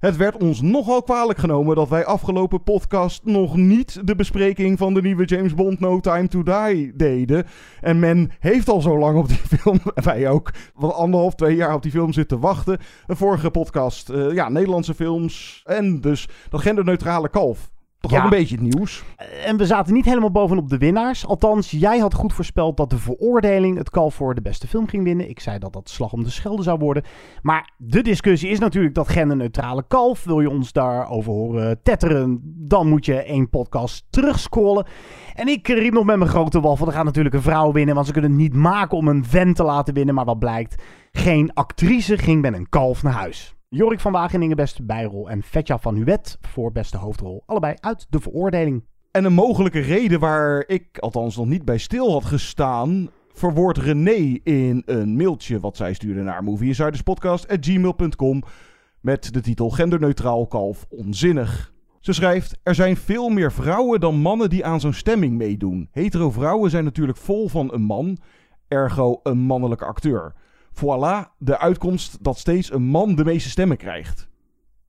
Het werd ons nogal kwalijk genomen dat wij afgelopen podcast nog niet de bespreking van de nieuwe James Bond No Time to Die deden. En men heeft al zo lang op die film, wij ook, wat anderhalf, twee jaar op die film zitten wachten. Een vorige podcast, eh, ja, Nederlandse films en dus dat genderneutrale kalf. Toch Ja. ook een beetje het nieuws. En we zaten niet helemaal bovenop de winnaars. Althans, jij had goed voorspeld dat de veroordeling het kalf voor de beste film ging winnen. Ik zei dat dat slag om de schelde zou worden. Maar de discussie is natuurlijk dat genderneutrale kalf. Wil je ons daarover horen tetteren, dan moet je één podcast terugscrollen. En ik riep nog met mijn grote wal van er gaat natuurlijk een vrouw winnen. Want ze kunnen het niet maken om een vent te laten winnen. Maar wat blijkt, geen actrice ging met een kalf naar huis. Jorik van Wageningen beste bijrol en Vetja van Huwet voor beste hoofdrol. Allebei uit de veroordeling. En een mogelijke reden waar ik althans nog niet bij stil had gestaan, verwoordt René in een mailtje wat zij stuurde naar movieinsiderspodcast.gmail.com met de titel Genderneutraal kalf onzinnig. Ze schrijft: Er zijn veel meer vrouwen dan mannen die aan zo'n stemming meedoen. Hetero vrouwen zijn natuurlijk vol van een man, ergo een mannelijke acteur. Voilà, de uitkomst dat steeds een man de meeste stemmen krijgt.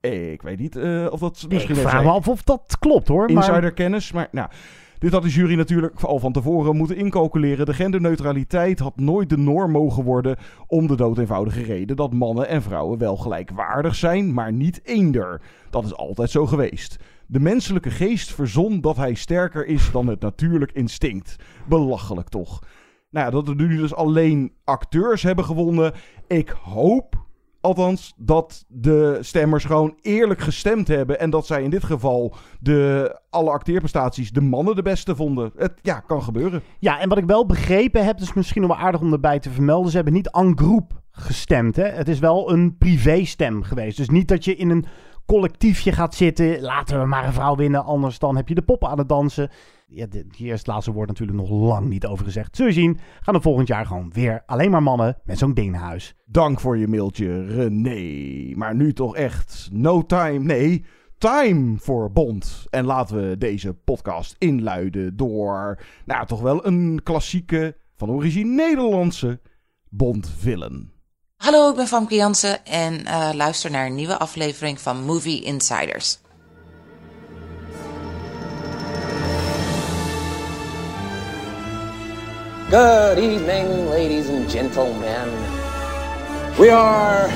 Ik weet niet eh, of dat misschien ik vraag me af of dat klopt hoor. Maar insiderkennis. Maar nou, dit had de jury natuurlijk al van tevoren moeten incalculeren. De genderneutraliteit had nooit de norm mogen worden om de dood eenvoudige reden dat mannen en vrouwen wel gelijkwaardig zijn, maar niet eender. Dat is altijd zo geweest. De menselijke geest verzon dat hij sterker is dan het natuurlijk instinct. Belachelijk toch? Nou dat er nu dus alleen acteurs hebben gewonnen. Ik hoop Althans, dat de stemmers gewoon eerlijk gestemd hebben. En dat zij in dit geval de, alle acteerprestaties de mannen de beste vonden. Het ja, kan gebeuren. Ja, en wat ik wel begrepen heb, is misschien nog wel aardig om erbij te vermelden. Ze hebben niet en groep gestemd. Hè? Het is wel een privéstem geweest. Dus niet dat je in een collectiefje gaat zitten. Laten we maar een vrouw winnen, anders dan heb je de poppen aan het dansen. Ja, hier is het laatste woord natuurlijk nog lang niet over gezegd. Zul je zien, gaan er volgend jaar gewoon weer alleen maar mannen met zo'n ding naar huis. Dank voor je mailtje, René. Maar nu toch echt no time, nee, time voor Bond. En laten we deze podcast inluiden door, nou toch wel een klassieke, van origine Nederlandse Bond-villain. Hallo, ik ben Famke Jansen en eh, luister naar een nieuwe aflevering van Movie Insiders. Good evening, ladies and gentlemen. We are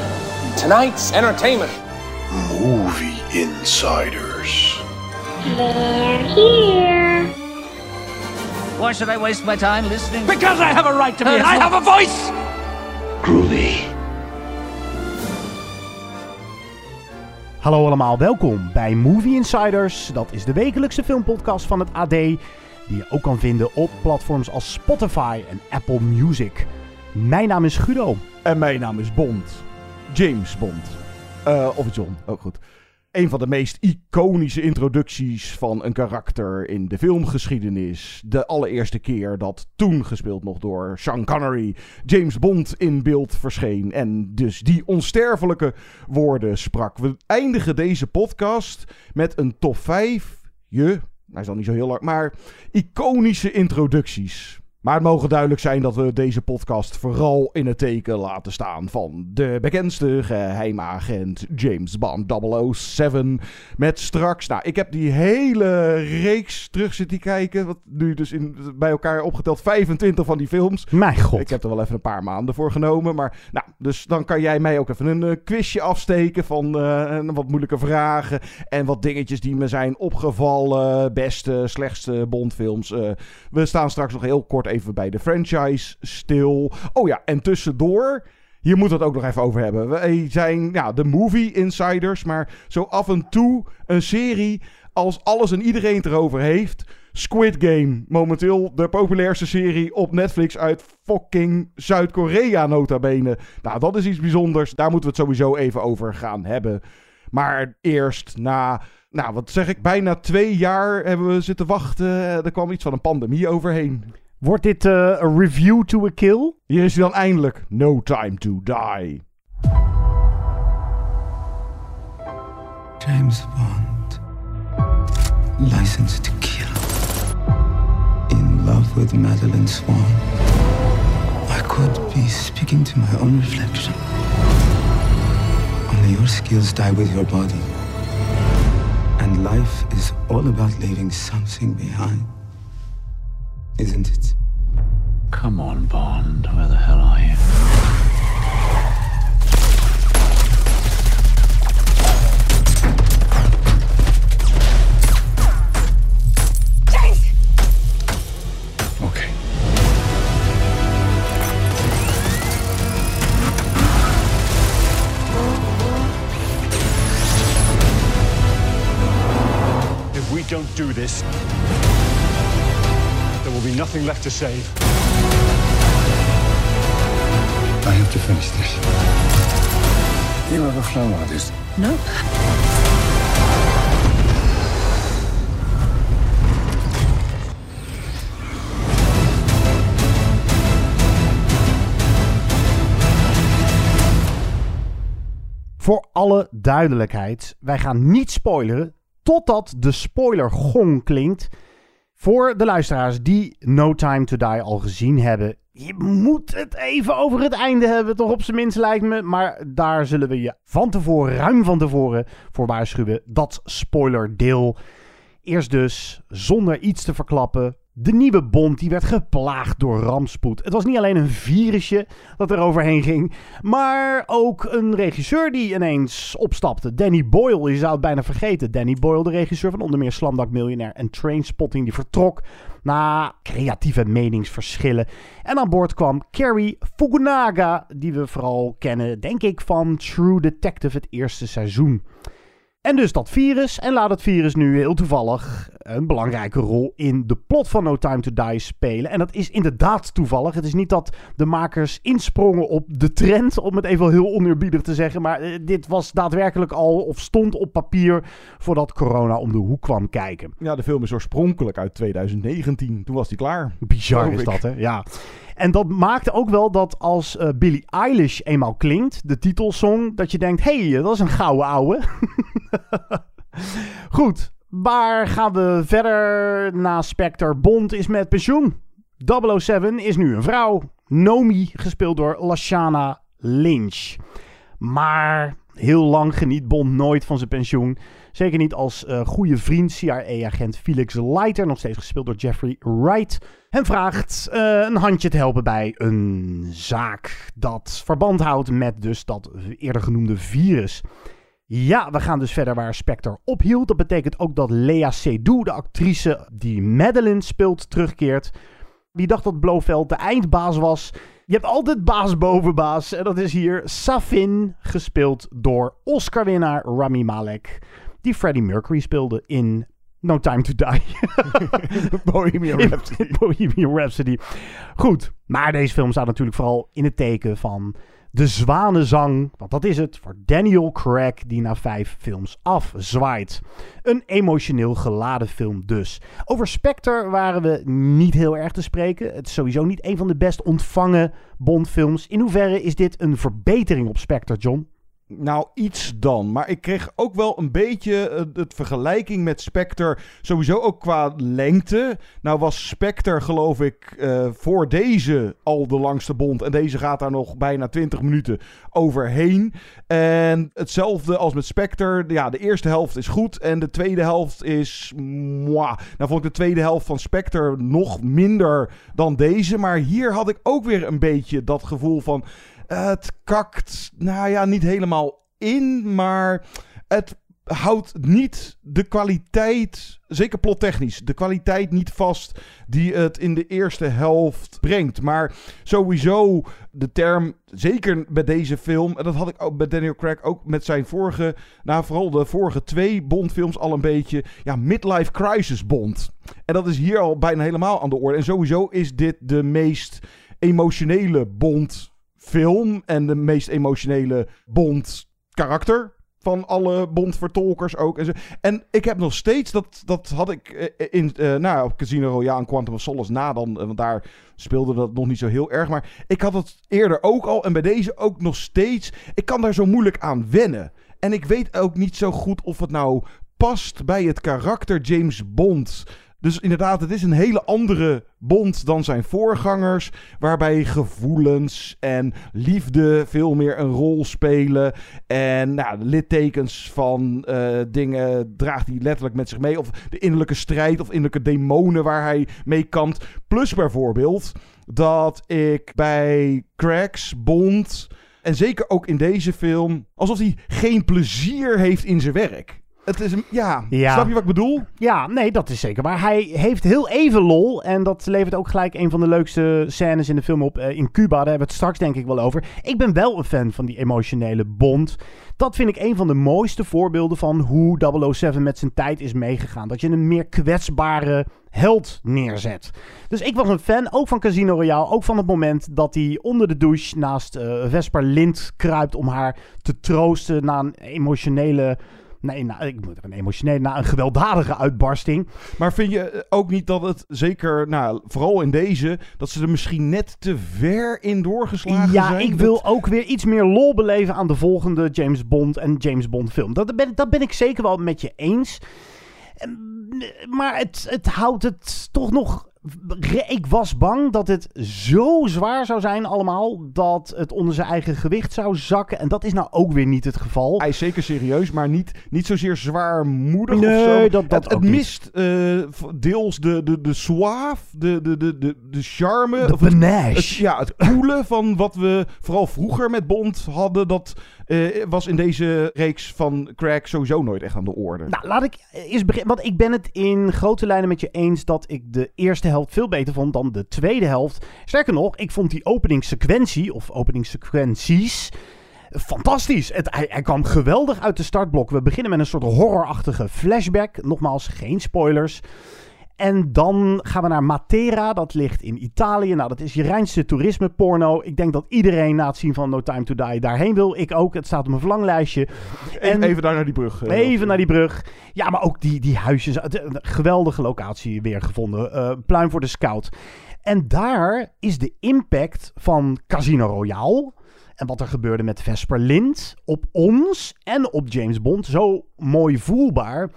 tonight's entertainment. Movie Insiders. Why should I waste my time listening? Because I have a right to be. I have a voice. Groovy. Hallo allemaal, welkom bij Movie Insiders. Dat is de wekelijkse filmpodcast van het AD, die je ook kan vinden op platforms als Spotify en Apple Music. Mijn naam is Guido. En mijn naam is Bond. James Bond. Eh, of John, ook goed. Een van de meest iconische introducties van een karakter in de filmgeschiedenis. De allereerste keer dat toen gespeeld nog door Sean Connery James Bond in beeld verscheen. En dus die onsterfelijke woorden sprak. We eindigen deze podcast met een top 5. Je, hij is al niet zo heel lang, maar iconische introducties. Maar het mogen duidelijk zijn dat we deze podcast vooral in het teken laten staan van de bekendste geheimagent James Bond 007. Met straks, nou, ik heb die hele reeks terug zitten kijken. Wat nu dus in, bij elkaar opgeteld 25 van die films. Mijn god. Ik heb er wel even een paar maanden voor genomen. Maar nou, dus dan kan jij mij ook even een eh, quizje afsteken van eh, wat moeilijke vragen. En wat dingetjes die me zijn opgevallen. Beste, slechtste Bondfilms. Eh, we staan straks nog heel kort even bij de franchise stil. Oh ja, en tussendoor. Hier moeten we het ook nog even over hebben. Wij zijn ja, de movie insiders. Maar zo af en toe een serie als alles en iedereen het erover heeft. Squid Game. Momenteel de populairste serie op Netflix uit fucking Zuid-Korea nota bene. Nou, dat is iets bijzonders. Daar moeten we het sowieso even over gaan hebben. Maar eerst na, nou wat zeg ik, bijna twee jaar hebben we zitten wachten. Er kwam iets van een pandemie overheen. Wordt dit eh, een review to a kill? Hier is hij dan eindelijk. No Time to Die. James Bond. License to kill. In love with Madeline Swan. I could be speaking to my own reflection. Only your skills die with your body. And life is all about leaving something behind. Isn't it? Come on, Bond. Where the hell are you? Okay. If we don't do this, there will be nothing left to save. I have to finish this. You ever flown of these? No. Voor alle duidelijkheid, wij gaan niet spoileren totdat de spoilergong klinkt. Voor de luisteraars die No Time to Die al gezien hebben, je moet het even over het einde hebben, toch op zijn minst lijkt me. Maar daar zullen we je van tevoren, ruim van tevoren, voor waarschuwen. Dat spoilerdeel. Eerst dus, zonder iets te verklappen, de nieuwe Bond die werd geplaagd door rampspoed. Het was niet alleen een virusje dat er overheen ging, maar ook een regisseur die ineens opstapte. Danny Boyle, je zou het bijna vergeten. Danny Boyle, de regisseur van onder meer Slumdog Millionaire en Trainspotting, die vertrok na creatieve meningsverschillen. En aan boord kwam Carrie Fukunaga, die we vooral kennen, denk ik, van True Detective, het eerste seizoen. En dus dat virus. En laat het virus nu heel toevallig een belangrijke rol in de plot van No Time to Die spelen. En dat is inderdaad toevallig. Het is niet dat de makers insprongen op de trend, om het even heel oneerbiedig te zeggen. Maar eh, dit was daadwerkelijk al, of stond op papier, voordat corona om de hoek kwam kijken. Ja, de film is oorspronkelijk uit 2019. Toen was die klaar. Bizar is dat, hè? Ja. En dat maakte ook wel dat als eh, Billie Eilish eenmaal klinkt, de titelsong, dat je denkt, hé, hey, dat is een gouden ouwe. Goed, waar gaan we verder na Spectre? Bond is met pensioen. 007 is nu een vrouw. Nomi, gespeeld door Lashana Lynch. Maar heel lang geniet Bond nooit van zijn pensioen. Zeker niet als eh, goede vriend CIA-agent Felix Leiter, nog steeds gespeeld door Jeffrey Wright, hem vraagt eh, een handje te helpen bij een zaak dat verband houdt met dus dat eerder genoemde virus. Ja, we gaan dus verder waar Spectre ophield. Dat betekent ook dat Lea Seydoux, de actrice die Madeline speelt, terugkeert. Wie dacht dat Blofeld de eindbaas was? Je hebt altijd baas boven baas. En dat is hier Safin, gespeeld door Oscar-winnaar Rami Malek. Die Freddie Mercury speelde in No Time to Die. Bohemian Rhapsody. Bohemian Rhapsody. Goed, maar deze film staat natuurlijk vooral in het teken van de zwanenzang. Want dat is het voor Daniel Craig die na vijf films afzwaait. Een emotioneel geladen film dus. Over Spectre waren we niet heel erg te spreken. Het is sowieso niet een van de best ontvangen Bondfilms. In hoeverre is dit een verbetering op Spectre, John? Nou, iets dan. Maar ik kreeg ook wel een beetje eh, het vergelijking met Spectre. Sowieso ook qua lengte. Nou was Spectre, geloof ik, eh, voor deze al de langste bond. En deze gaat daar nog bijna 20 minuten overheen. En hetzelfde als met Spectre. Ja, de eerste helft is goed. En de tweede helft is. Mwah. Nou vond ik de tweede helft van Spectre nog minder dan deze. Maar hier had ik ook weer een beetje dat gevoel van. Het kakt, nou ja, niet helemaal in, maar het houdt niet de kwaliteit, zeker plottechnisch, de kwaliteit niet vast die het in de eerste helft brengt. Maar sowieso de term, zeker bij deze film, en dat had ik ook bij Daniel Craig ook met zijn vorige, nou vooral de vorige twee Bondfilms al een beetje, ja, midlife crisis Bond. En dat is hier al bijna helemaal aan de orde. En sowieso is dit de meest emotionele Bond film en de meest emotionele Bond karakter van alle Bond-vertolkers ook. En, zo. en ik heb nog steeds, dat, dat had ik eh, in uh, nou, op Casino Royale en Quantum of Solace na dan, want daar speelde dat nog niet zo heel erg. Maar ik had het eerder ook al en bij deze ook nog steeds. Ik kan daar zo moeilijk aan wennen. En ik weet ook niet zo goed of het nou past bij het karakter James Bond. Dus inderdaad, het is een hele andere Bond dan zijn voorgangers. Waarbij gevoelens en liefde veel meer een rol spelen. En nou, littekens van uh, dingen draagt hij letterlijk met zich mee. Of de innerlijke strijd of innerlijke demonen waar hij mee kampt. Plus bijvoorbeeld dat ik bij Cracks Bond. En zeker ook in deze film. Alsof hij geen plezier heeft in zijn werk. Het is een, ja, ja, snap je wat ik bedoel? Ja, nee, dat is zeker. Maar hij heeft heel even lol. En dat levert ook gelijk een van de leukste scènes in de film op. Uh, in Cuba, daar hebben we het straks denk ik wel over. Ik ben wel een fan van die emotionele bond. Dat vind ik een van de mooiste voorbeelden van hoe 007 met zijn tijd is meegegaan. Dat je een meer kwetsbare held neerzet. Dus ik was een fan, ook van Casino Royale. Ook van het moment dat hij onder de douche naast uh, Vesper Lind kruipt om haar te troosten na een emotionele Nee, nou, ik moet een emotioneel, na een gewelddadige uitbarsting. Maar vind je eh, ook niet dat het zeker, nou, vooral in deze, dat ze er misschien net te ver in doorgeslagen ja, zijn? Ja, ik wil ook weer iets meer lol beleven aan de volgende James Bond en James Bond film. Dat ben, dat ben ik zeker wel met je eens. Maar het, het houdt het toch nog ik was bang dat het zo zwaar zou zijn allemaal dat het onder zijn eigen gewicht zou zakken. En dat is nou ook weer niet het geval. Hij is zeker serieus, maar niet, niet zozeer zwaarmoedig nee, of zo. Dat, dat het, het mist uh, deels de, de, de suave, de, de, de, de, de charme. De of het, het, ja, het coole van wat we vooral vroeger met Bond hadden. Dat uh, was in deze reeks van Crack sowieso nooit echt aan de orde. Nou, laat ik eens beginnen. Want ik ben het in grote lijnen met je eens dat ik de eerste helft veel beter vond dan de tweede helft. Sterker nog, ik vond die openingssequentie, of openingssequenties, fantastisch. Het, hij, hij, kwam geweldig uit de startblok. We beginnen met een soort horrorachtige flashback. Nogmaals, geen spoilers. En dan gaan we naar Matera, dat ligt in Italië. Nou, dat is je reinste toerisme porno. Ik denk dat iedereen na het zien van No Time To Die daarheen wil. Ik ook, het staat op mijn verlanglijstje. En, even daar naar die brug. Uh, even naar die brug. Ja, maar ook die, die huisjes. Een geweldige locatie weer gevonden. Uh, pluim voor de scout. En daar is de impact van Casino Royale... En wat er gebeurde met Vesper Lind op ons en op James Bond zo mooi voelbaar...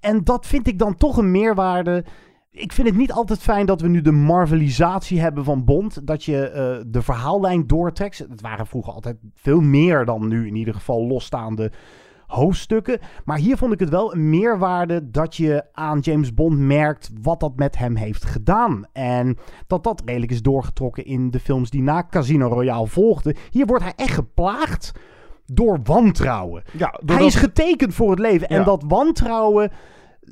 En dat vind ik dan toch een meerwaarde. Ik vind het niet altijd fijn dat we nu de marvelisatie hebben van Bond. Dat je uh, de verhaallijn doortrekt. Het waren vroeger altijd veel meer dan nu in ieder geval losstaande hoofdstukken. Maar hier vond ik het wel een meerwaarde dat je aan James Bond merkt wat dat met hem heeft gedaan. En dat dat redelijk is doorgetrokken in de films die na Casino Royale volgden. Hier wordt hij echt geplaagd door wantrouwen. Ja, hij is getekend voor het leven. En dat wantrouwen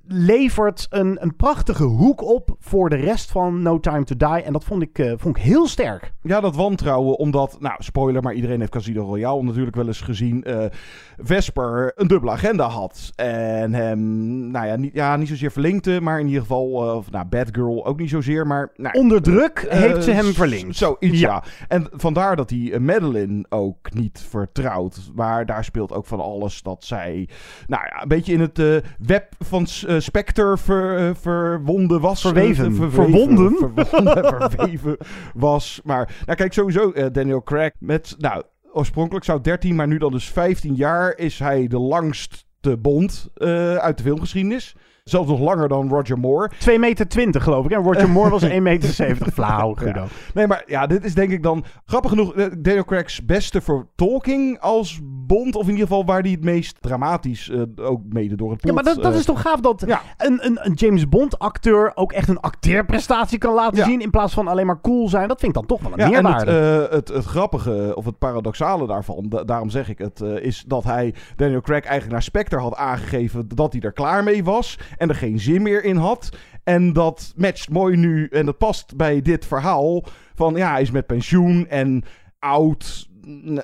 levert een, een prachtige hoek op voor de rest van No Time to Die. En dat vond ik, uh, vond ik heel sterk. Ja, dat wantrouwen, omdat, nou, spoiler, maar iedereen heeft Casino Royale natuurlijk wel eens gezien. Uh, Vesper een dubbele agenda had. En hem, nou ja, niet, ja, niet zozeer verlinkte, maar in ieder geval, uh, of nou, Bad Girl ook niet zozeer, maar... Nou, Onder druk heeft ze hem verlinkt. Zoiets, ja. ja. En vandaar dat hij Madeline ook niet vertrouwt. Maar daar speelt ook van alles dat zij, nou ja, een beetje in het web van uh, Spectre ver, uh, verwonden was. Verweven. Uh, verweven verwonden? Verwonden, verweven was. Maar, nou kijk, sowieso Daniel Craig met, nou, oorspronkelijk zou 13, maar nu dan dus 15 jaar is hij de langste Bond uit de filmgeschiedenis. Zelfs nog langer dan Roger Moore. 2,20 meter 20, geloof ik. En Roger Moore was 1,70 meter. Flauw, ja. Nee, maar ja, dit is denk ik dan grappig genoeg Daniel Craig's beste vertolking als Bond. Of in ieder geval waar hij het meest dramatisch uh, ook mede door het plot... Ja, maar dat, dat uh, is toch gaaf dat ja. een, een, een, James Bond acteur ook echt een acteerprestatie kan laten ja. zien. In plaats van alleen maar cool zijn. Dat vind ik dan toch wel een ja, meerwaarde. Het, uh, het, het, grappige of het paradoxale daarvan, da daarom zeg ik het, is dat hij Daniel Craig eigenlijk naar Spectre had aangegeven dat hij er klaar mee was. En er geen zin meer in had. En dat matcht mooi nu en dat past bij dit verhaal. Van ja, hij is met pensioen en oud.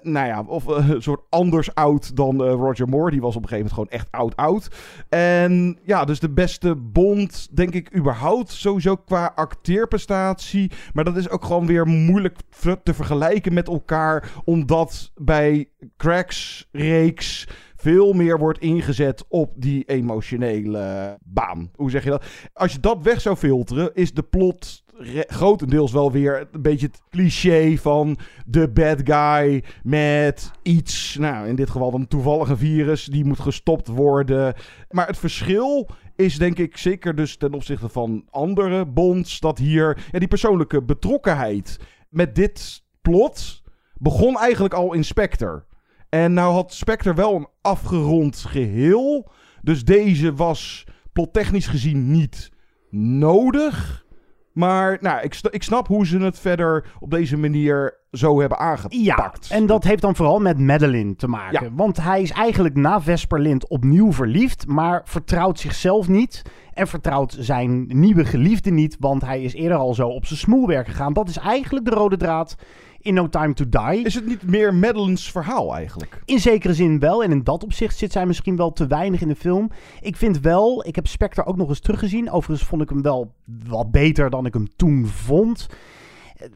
Nou ja, of uh, een soort anders oud dan uh, Roger Moore. Die was op een gegeven moment gewoon echt oud-oud. En ja, dus de beste Bond, denk ik, überhaupt. Sowieso qua acteerprestatie. Maar dat is ook gewoon weer moeilijk te vergelijken met elkaar. Omdat bij Cracks reeks veel meer wordt ingezet op die emotionele baan. Hoe zeg je dat? Als je dat weg zou filteren, is de plot grotendeels wel weer een beetje het cliché van de bad guy met iets, nou in dit geval dan toevallig een virus, die moet gestopt worden. Maar het verschil is denk ik zeker dus ten opzichte van andere bonds dat hier die persoonlijke betrokkenheid met dit plot begon eigenlijk al in Spectre. En nou had Spectre wel een afgerond geheel. Dus deze was plottechnisch gezien niet nodig. Maar nou, ik, ik snap hoe ze het verder op deze manier zo hebben aangepakt. Ja, en dat heeft dan vooral met Madeline te maken. Ja. Want hij is eigenlijk na Vesperlind opnieuw verliefd, maar vertrouwt zichzelf niet. En vertrouwt zijn nieuwe geliefde niet, want hij is eerder al zo op zijn smoelwerk gegaan. Dat is eigenlijk de rode draad in No Time to Die. Is het niet meer Madeline's verhaal eigenlijk? In zekere zin wel. En in dat opzicht zit zij misschien wel te weinig in de film. Ik vind wel, ik heb Spectre ook nog eens teruggezien. Overigens vond ik hem wel wat beter dan ik hem toen vond.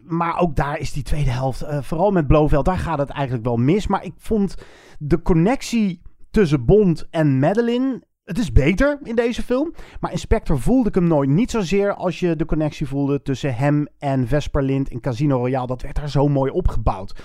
Maar ook daar is die tweede helft, eh, vooral met Blofeld, daar gaat het eigenlijk wel mis. Maar ik vond de connectie tussen Bond en Madeline... Het is beter in deze film. Maar in Spectre voelde ik hem nooit. Niet zozeer als je de connectie voelde tussen hem en Vesper Lind in Casino Royale. Dat werd daar zo mooi opgebouwd.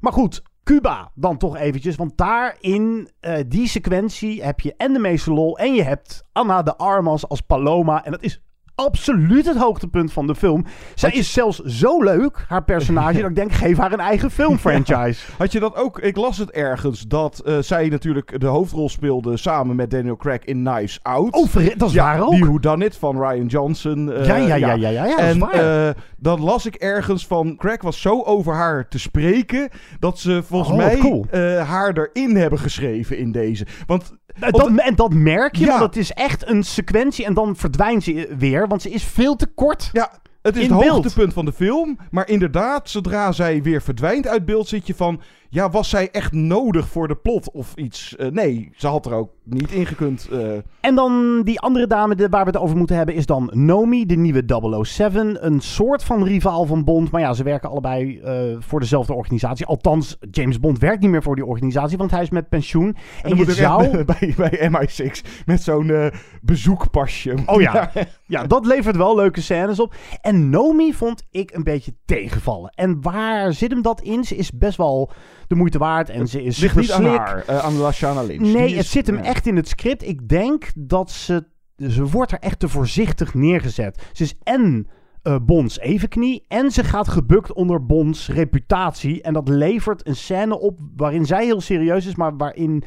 Maar goed, Cuba dan toch eventjes. Want daar in eh, die sequentie heb je en de meeste lol. En je hebt Anna de Armas als Paloma. En dat is absoluut het hoogtepunt van de film. Zij is zelfs zo leuk, haar personage, dat ik denk, geef haar een eigen filmfranchise. Had je dat ook? Ik las het ergens dat eh, zij natuurlijk de hoofdrol speelde samen met Daniel Craig in Knives Out. Oh, dat is ja, waar ook. Die Who Done It van Ryan Johnson. eh, Ja, ja, ja, ja, ja, ja, dat en eh, dan las ik ergens van Craig was zo over haar te spreken dat ze volgens Oh, mij cool. eh, haar erin hebben geschreven in deze. Want Dat, en dat merk je, Ja. want het is echt een sequentie en dan verdwijnt ze weer, want ze is veel te kort. ja, het is het beeld. hoogtepunt van de film. Maar inderdaad, zodra zij weer verdwijnt uit beeld, zit je van... Ja, was zij echt nodig voor de plot of iets? Eh, nee, ze had er ook niet in gekund. eh. En dan die andere dame de- waar we het over moeten hebben is dan Nomi, de nieuwe 007. Een soort van rivaal van Bond. Maar ja, ze werken allebei eh, voor dezelfde organisatie. Althans, James Bond werkt niet meer voor die organisatie, want hij is met pensioen. En, je zou... bij, bij MI6 met zo'n bezoekpasje. Oh ja. ja, dat levert wel leuke scènes op. En Nomi vond ik een beetje tegenvallen. En waar zit hem dat in? Ze is best wel de moeite waard en ze is ligt niet aan haar, eh, aan Lashana Lynch. Nee, Die het is- zit hem echt in het script. Ik denk dat ze... Ze wordt er echt te voorzichtig neergezet. Ze is en eh, Bonds evenknie en ze gaat gebukt onder Bonds reputatie. En dat levert een scène op waarin zij heel serieus is, maar waarin...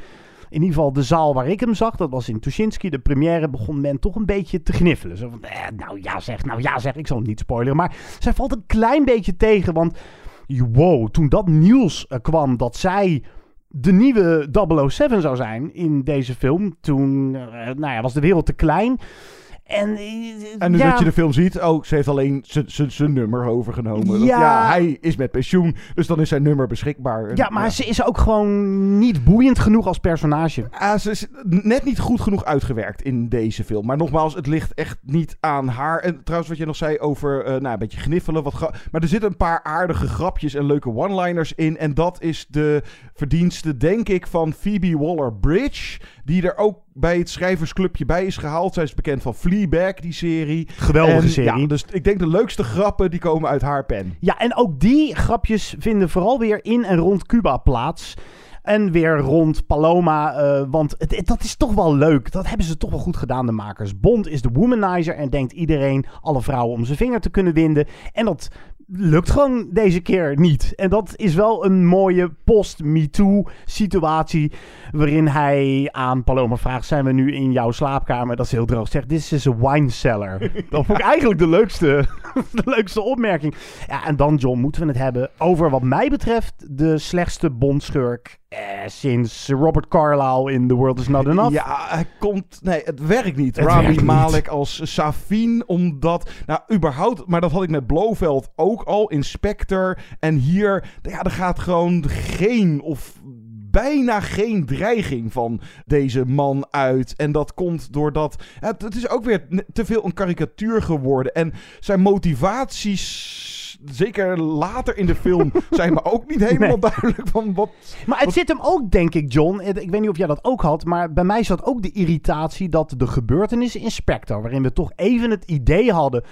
In ieder geval de zaal waar ik hem zag, dat was in Tuschinski, de première, begon men toch een beetje te gniffelen. Zo van, eh, nou ja zeg, nou ja zeg, ik zal hem niet spoileren. Maar zij valt een klein beetje tegen, want wow, toen dat nieuws eh, kwam dat zij de nieuwe 007 zou zijn in deze film. Toen eh, nou ja, was de wereld te klein. En, En nu ja, dat je de film ziet, oh, ze heeft alleen zijn nummer overgenomen. Ja. ja, hij is met pensioen, dus dan is zijn nummer beschikbaar. ja, maar ze is ook gewoon niet boeiend genoeg als personage. Ah, ze is net niet goed genoeg uitgewerkt in deze film. Maar nogmaals, het ligt echt niet aan haar. En trouwens, wat je nog zei over eh, nou, een beetje gniffelen. Wat maar er zitten een paar aardige grapjes en leuke one-liners in. En dat is de verdienste, denk ik, van Phoebe Waller-Bridge. Die er ook bij het schrijversclubje bij is gehaald. Zij is bekend van Fleabag, die serie. Geweldige En, serie. Ja, dus ik denk de leukste grappen die komen uit haar pen. Ja, en ook die grapjes vinden vooral weer in en rond Cuba plaats. En weer rond Paloma, eh, want het, het- dat is toch wel leuk. Dat hebben ze toch wel goed gedaan, de makers. Bond is de womanizer en denkt iedereen, alle vrouwen om zijn vinger te kunnen winden. En dat lukt gewoon deze keer niet. En dat is wel een mooie post-MeToo situatie. Waarin hij aan Paloma vraagt: Zijn we nu in jouw slaapkamer? Dat is heel droog. Zegt: This is a wine cellar. Dat vond ik eigenlijk de leukste, de leukste opmerking. Ja, en dan, John, moeten we het hebben over, wat mij betreft, de slechtste Bondschurk eh, sinds Robert Carlyle in The World Is Not Enough. Ja, hij komt... Nee, het werkt niet. Het Rami werkt niet. Malek als Safin, omdat... Nou, überhaupt... Maar dat had ik met Blofeld ook al. Inspector. En hier... Ja, er gaat gewoon geen of bijna geen dreiging van deze man uit. En dat komt doordat... Het, het is ook weer te veel een karikatuur geworden. En zijn motivaties zeker later in de film zijn me ook niet helemaal Nee. duidelijk van wat... Maar het zit hem ook, denk ik, John. Ik weet niet of jij dat ook had. Maar bij mij zat ook de irritatie dat de gebeurtenissen in Spectre. waarin we toch even het idee hadden.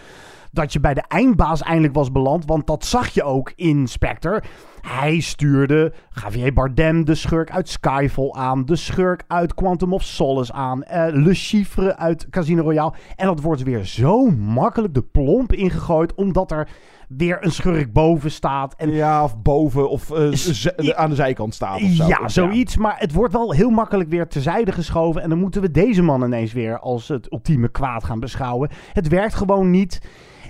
dat je bij de eindbaas eindelijk was beland. Want dat zag je ook in Spectre. Hij stuurde Javier Bardem, de schurk uit Skyfall, aan. De schurk uit Quantum of Solace aan. eh, Le Chiffre uit Casino Royale. En dat wordt weer zo makkelijk de plomp ingegooid. omdat er weer een schurk boven staat. En Ja, of boven of eh, aan de zijkant staat of zo. ja, zoiets. Maar het wordt wel heel makkelijk weer terzijde geschoven. En dan moeten we deze man ineens weer als het ultieme kwaad gaan beschouwen. Het werkt gewoon niet.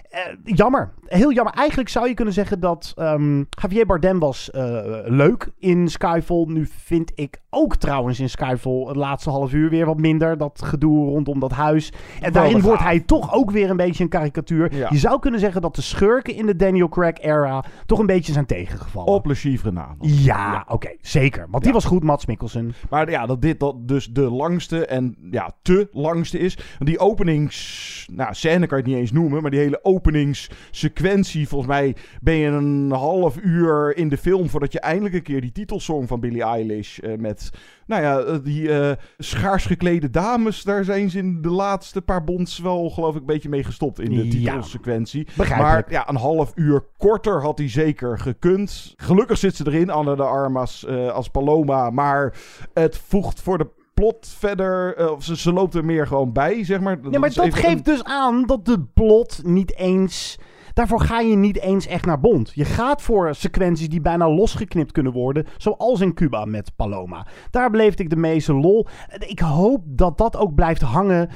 Eh, jammer. Heel jammer. Eigenlijk zou je kunnen zeggen dat ehm, Javier Bardem was eh, leuk in Skyfall. Nu vind ik ook trouwens in Skyfall het laatste half uur weer wat minder. Dat gedoe rondom dat huis. En daarin wordt hij toch ook weer een beetje een karikatuur. Ja. Je zou kunnen zeggen dat de schurken in de Daniel Craig era toch een beetje zijn tegengevallen. Op Le Chiffre na. Ja, oké, zeker. Want die Ja. was goed, Mats Mikkelsen. Maar ja, dat dit dat dus de langste en ja, te langste is. Die openings... Nou, scène kan je het niet eens noemen. Maar die hele openingssequentie... Volgens mij ben je een half uur in de film... voordat je eindelijk een keer die titelsong van Billie Eilish... eh, met, nou ja, eh, die eh, schaars geklede dames... daar zijn ze in de laatste paar bonds wel, geloof ik, een beetje mee gestopt... in de titelsequentie. Maar ja, een half uur korter had hij zeker gekund. Gelukkig zit ze erin, Anne de Armas als Paloma. Maar het voegt voor de plot verder... of ze, ze loopt er meer gewoon bij, zeg maar. Ja, maar dat geeft een- dus aan dat de plot niet eens... Daarvoor ga je niet eens echt naar Bond. Je gaat voor sequenties die bijna losgeknipt kunnen worden. Zoals in Cuba met Paloma. Daar beleefde ik de meeste lol. Ik hoop dat dat ook blijft hangen.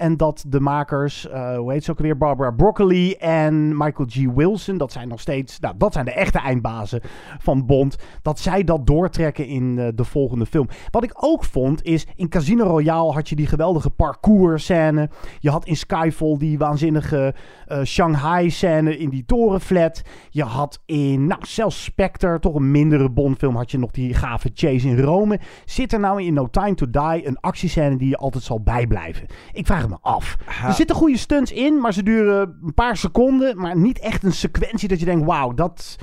En dat de makers, eh, hoe heet ze ook weer, Barbara Broccoli en Michael G. Wilson, dat zijn nog steeds, nou, dat zijn de echte eindbazen van Bond, dat zij dat doortrekken in eh, de volgende film. Wat ik ook vond is, in Casino Royale had je die geweldige parcours scène. Je had in Skyfall die waanzinnige eh, Shanghai scène in die torenflat. Je had in, nou, zelfs Spectre, toch een mindere Bond-film, had je nog die gave chase in Rome. Zit er nou in No Time to Die een actiescène die je altijd zal bijblijven? Ik vraag me af. Er zitten goede stunts in, maar ze duren een paar seconden. Maar niet echt een sequentie dat je denkt, wauw, dat...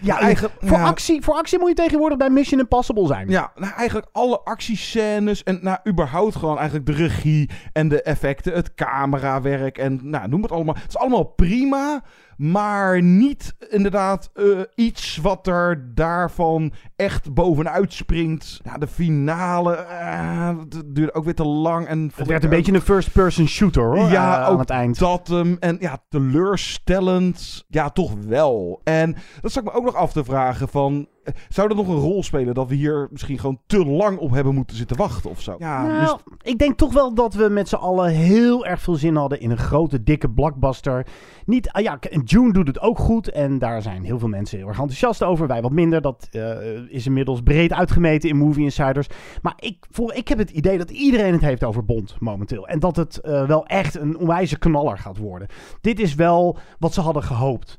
Ja, eigenlijk- voor, ja. actie, voor actie moet je tegenwoordig bij Mission Impossible zijn. Ja, nou eigenlijk alle actiescènes en nou überhaupt gewoon eigenlijk de regie en de effecten, het camerawerk en nou noem het allemaal. Het is allemaal prima, maar niet inderdaad eh, iets wat er daarvan echt bovenuit springt. Ja, de finale, eh, dat duurde ook weer te lang en Het werd een beetje een first-person shooter hoor, ja, eh, ook aan het eind. dat hem. En ja, teleurstellend. Ja, toch wel. En dat zat ik me ook nog af te vragen van... Zou dat nog een rol spelen dat we hier misschien gewoon te lang op hebben moeten zitten wachten of zo? Ja, Nou, dus ik denk toch wel dat we met z'n allen heel erg veel zin hadden in een grote, dikke blockbuster. Niet, ah ja, en June doet het ook goed en daar zijn heel veel mensen heel erg enthousiast over. Wij wat minder, dat eh, is inmiddels breed uitgemeten in Movie Insiders. Maar ik, voor, ik heb het idee dat iedereen het heeft over Bond momenteel. En dat het eh, wel echt een onwijze knaller gaat worden. Dit is wel wat ze hadden gehoopt.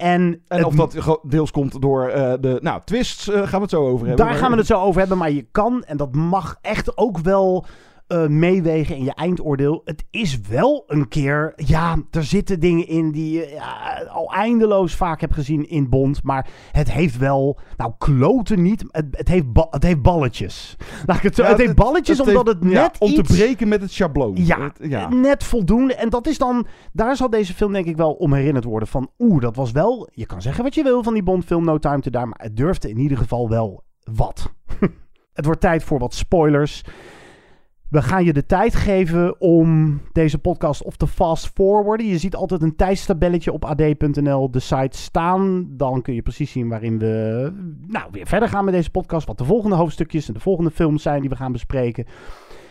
En, en het of dat deels komt door eh, de... Nou, twists eh, gaan we het zo over hebben. Daar maar- gaan we het zo over hebben. Maar je kan, en dat mag echt ook wel eh, meewegen in je eindoordeel. Het is wel een keer. Ja, er zitten dingen in die je ja, al eindeloos vaak hebt gezien in Bond. Maar het heeft wel. Nou, kloten niet. Het, het, heeft, het heeft balletjes. Laat ik het. Ja, het heeft balletjes het omdat het ja, net. om te breken met het schabloon. ja. net voldoende. En dat is dan, daar zal deze film denk ik wel om herinnerd worden van, oeh, dat was wel, je kan zeggen wat je wil van die Bondfilm No Time to Die, maar het durfde in ieder geval wel wat. het wordt tijd voor wat spoilers. We gaan je de tijd geven om deze podcast of te fast forwarden. Je ziet altijd een tijdstabelletje op ad.nl, de site staan. Dan kun je precies zien waarin we nou, weer verder gaan met deze podcast. Wat de volgende hoofdstukjes en de volgende films zijn die we gaan bespreken.